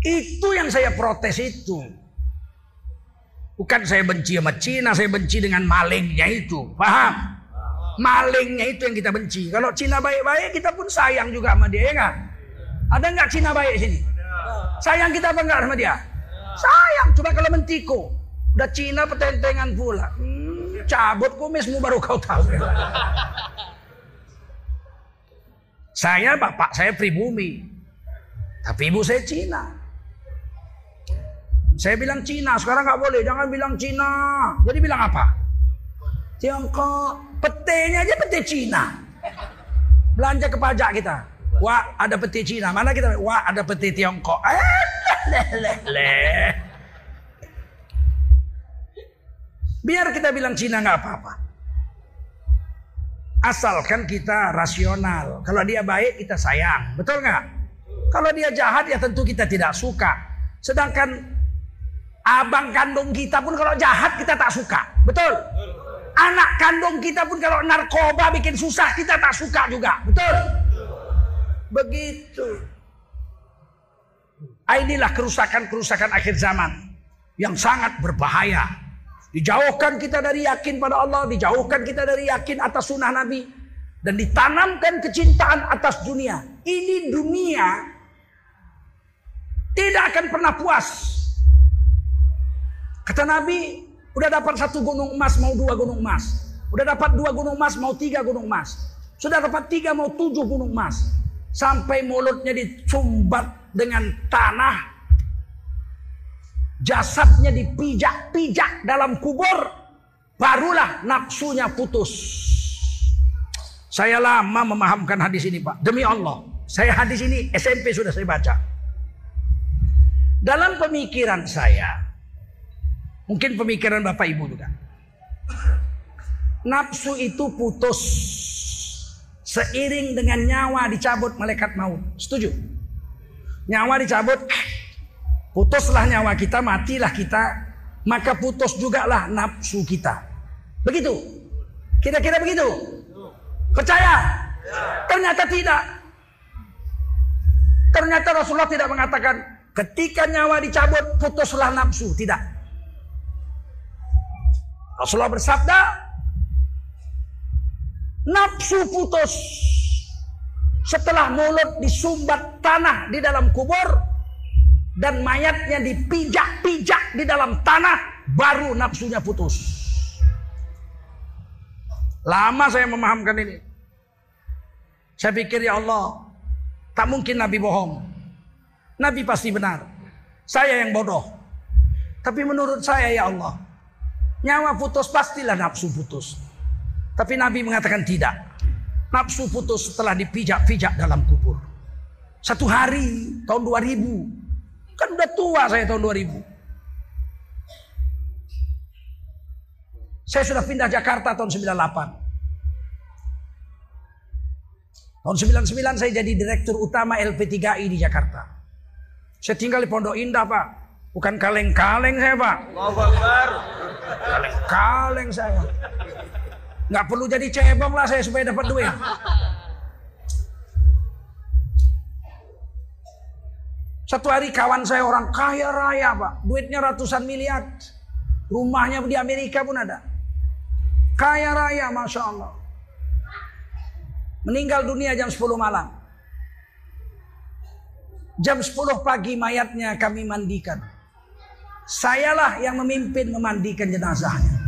Itu yang saya protes itu. Bukan saya benci sama Cina, saya benci dengan malingnya itu. Paham? Malingnya itu yang kita benci. Kalau Cina baik-baik, kita pun sayang juga sama dia, ya nggak? Ada nggak Cina baik sini? Sayang kita apa enggak sama dia? Sayang. Coba kalau mentiko. Udah Cina petentengan pula. Hmm, cabut kumismu baru kau tahu. saya bapak saya pribumi. Tapi ibu saya Cina. Saya bilang Cina, sekarang nggak boleh. Jangan bilang Cina. Jadi bilang apa? Tiongkok. Petenya aja pete Cina. Belanja ke pajak kita. Wah ada peti Cina. Mana kita? Wah ada peti Tiongkok. Eh. Biar kita bilang Cina nggak apa-apa. Asalkan kita rasional. Kalau dia baik kita sayang. Betul nggak? Kalau dia jahat ya tentu kita tidak suka. Sedangkan abang kandung kita pun kalau jahat kita tak suka. Betul? Anak kandung kita pun kalau narkoba bikin susah kita tak suka juga. Betul? Begitu. Ah, inilah kerusakan-kerusakan akhir zaman yang sangat berbahaya. Dijauhkan kita dari yakin pada Allah, dijauhkan kita dari yakin atas sunnah Nabi, dan ditanamkan kecintaan atas dunia. Ini dunia tidak akan pernah puas. Kata Nabi, udah dapat satu gunung emas mau dua gunung emas. Udah dapat dua gunung emas mau tiga gunung emas. Sudah dapat tiga mau tujuh gunung emas. Sampai mulutnya dicumbat dengan tanah jasadnya dipijak-pijak dalam kubur, barulah nafsunya putus. Saya lama memahamkan hadis ini Pak. Demi Allah. Saya hadis ini SMP sudah saya baca. Dalam pemikiran saya. Mungkin pemikiran Bapak Ibu juga. Nafsu itu putus. Seiring dengan nyawa dicabut malaikat maut. Setuju? Nyawa dicabut Putuslah nyawa kita, matilah kita, maka putus juga lah nafsu kita. Begitu. Kira-kira begitu? Percaya? Ternyata tidak. Ternyata Rasulullah tidak mengatakan ketika nyawa dicabut putuslah nafsu, tidak. Rasulullah bersabda, nafsu putus setelah mulut disumbat tanah di dalam kubur dan mayatnya dipijak-pijak di dalam tanah, baru nafsunya putus. Lama saya memahamkan ini. Saya pikir ya Allah, tak mungkin Nabi bohong. Nabi pasti benar. Saya yang bodoh. Tapi menurut saya ya Allah, nyawa putus pastilah nafsu putus. Tapi Nabi mengatakan tidak. Nafsu putus setelah dipijak-pijak dalam kubur. Satu hari tahun 2000 Kan udah tua saya tahun 2000. Saya sudah pindah Jakarta tahun 98. Tahun 99 saya jadi direktur utama LP3I di Jakarta. Saya tinggal di Pondok Indah, Pak. Bukan kaleng-kaleng saya, Pak. Kaleng-kaleng saya. Nggak perlu jadi cebong lah saya supaya dapat duit. Satu hari kawan saya orang kaya raya pak. Duitnya ratusan miliar. Rumahnya di Amerika pun ada. Kaya raya Masya Allah. Meninggal dunia jam 10 malam. Jam 10 pagi mayatnya kami mandikan. Sayalah yang memimpin memandikan jenazahnya.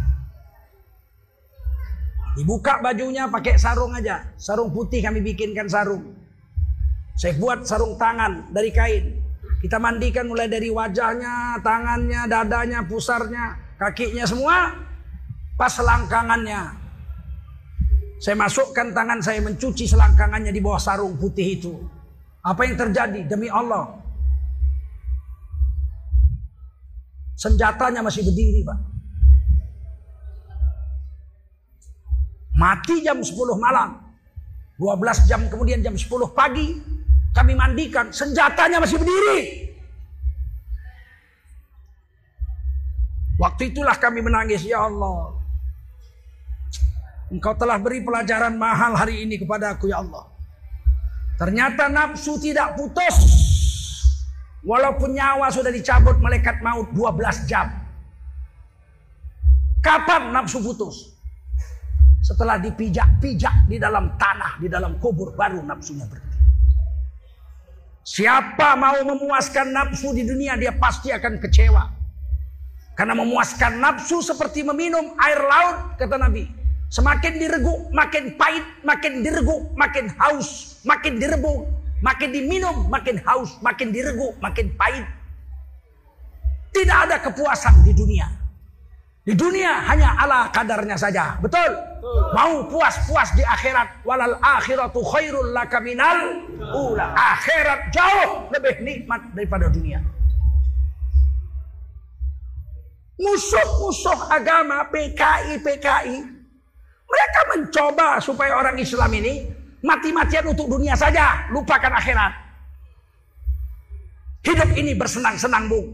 Dibuka bajunya pakai sarung aja. Sarung putih kami bikinkan sarung. Saya buat sarung tangan dari kain. Kita mandikan mulai dari wajahnya, tangannya, dadanya, pusarnya, kakinya semua. Pas selangkangannya. Saya masukkan tangan saya mencuci selangkangannya di bawah sarung putih itu. Apa yang terjadi? Demi Allah. Senjatanya masih berdiri Pak. Mati jam 10 malam. 12 jam kemudian jam 10 pagi kami mandikan, senjatanya masih berdiri. Waktu itulah kami menangis, ya Allah. Engkau telah beri pelajaran mahal hari ini kepada aku, ya Allah. Ternyata nafsu tidak putus. Walaupun nyawa sudah dicabut malaikat maut 12 jam. Kapan nafsu putus? Setelah dipijak-pijak di dalam tanah, di dalam kubur baru nafsunya berhenti. Siapa mau memuaskan nafsu di dunia dia pasti akan kecewa. Karena memuaskan nafsu seperti meminum air laut kata Nabi. Semakin diregu, makin pahit, makin diregu, makin haus, makin direbung, makin diminum, makin haus, makin diregu, makin pahit. Tidak ada kepuasan di dunia. Di dunia hanya ala kadarnya saja. Betul? Mau puas-puas di akhirat. Walal akhiratu khairul laka minal ula. Akhirat jauh lebih nikmat daripada dunia. Musuh-musuh agama PKI PKI mereka mencoba supaya orang Islam ini mati-matian untuk dunia saja, lupakan akhirat. Hidup ini bersenang-senang, Bung.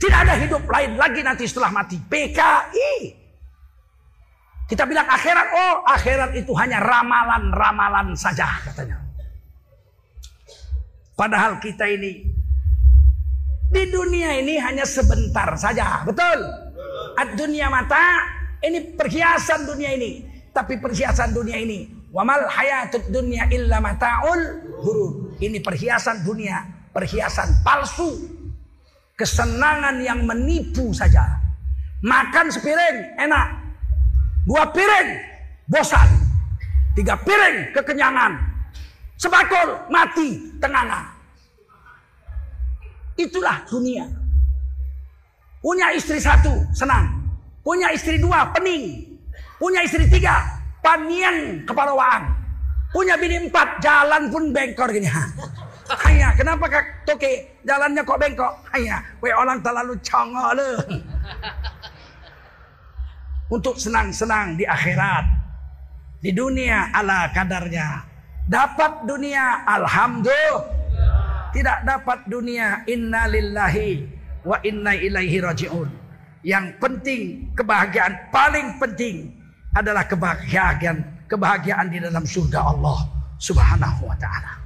Tidak ada hidup lain lagi nanti setelah mati. PKI. Kita bilang akhirat, oh akhirat itu hanya ramalan-ramalan saja katanya. Padahal kita ini di dunia ini hanya sebentar saja, betul? ad-dunya mata ini perhiasan dunia ini tapi perhiasan dunia ini wamal hayatud dunya illa mataul hurur ini perhiasan dunia perhiasan palsu. Kesenangan yang menipu saja. Makan sepiring enak. Dua piring bosan. Tiga piring kekenyangan. Sebakul mati tengah itulah dunia. Punya istri satu senang. Punya istri dua pening. Punya istri tiga, panian keparawaan. Punya bini empat, jalan pun bengkor gini. Hanya, kenapa kak toke jalannya kok bengkok? Hanya, we orang terlalu congok le. Untuk senang-senang di akhirat. Di dunia ala kadarnya. Dapat dunia, alhamdulillah. Tidak dapat dunia, inna lillahi wa inna ilaihi raji'un. Yang penting, kebahagiaan paling penting adalah kebahagiaan kebahagiaan di dalam surga Allah Subhanahu wa taala.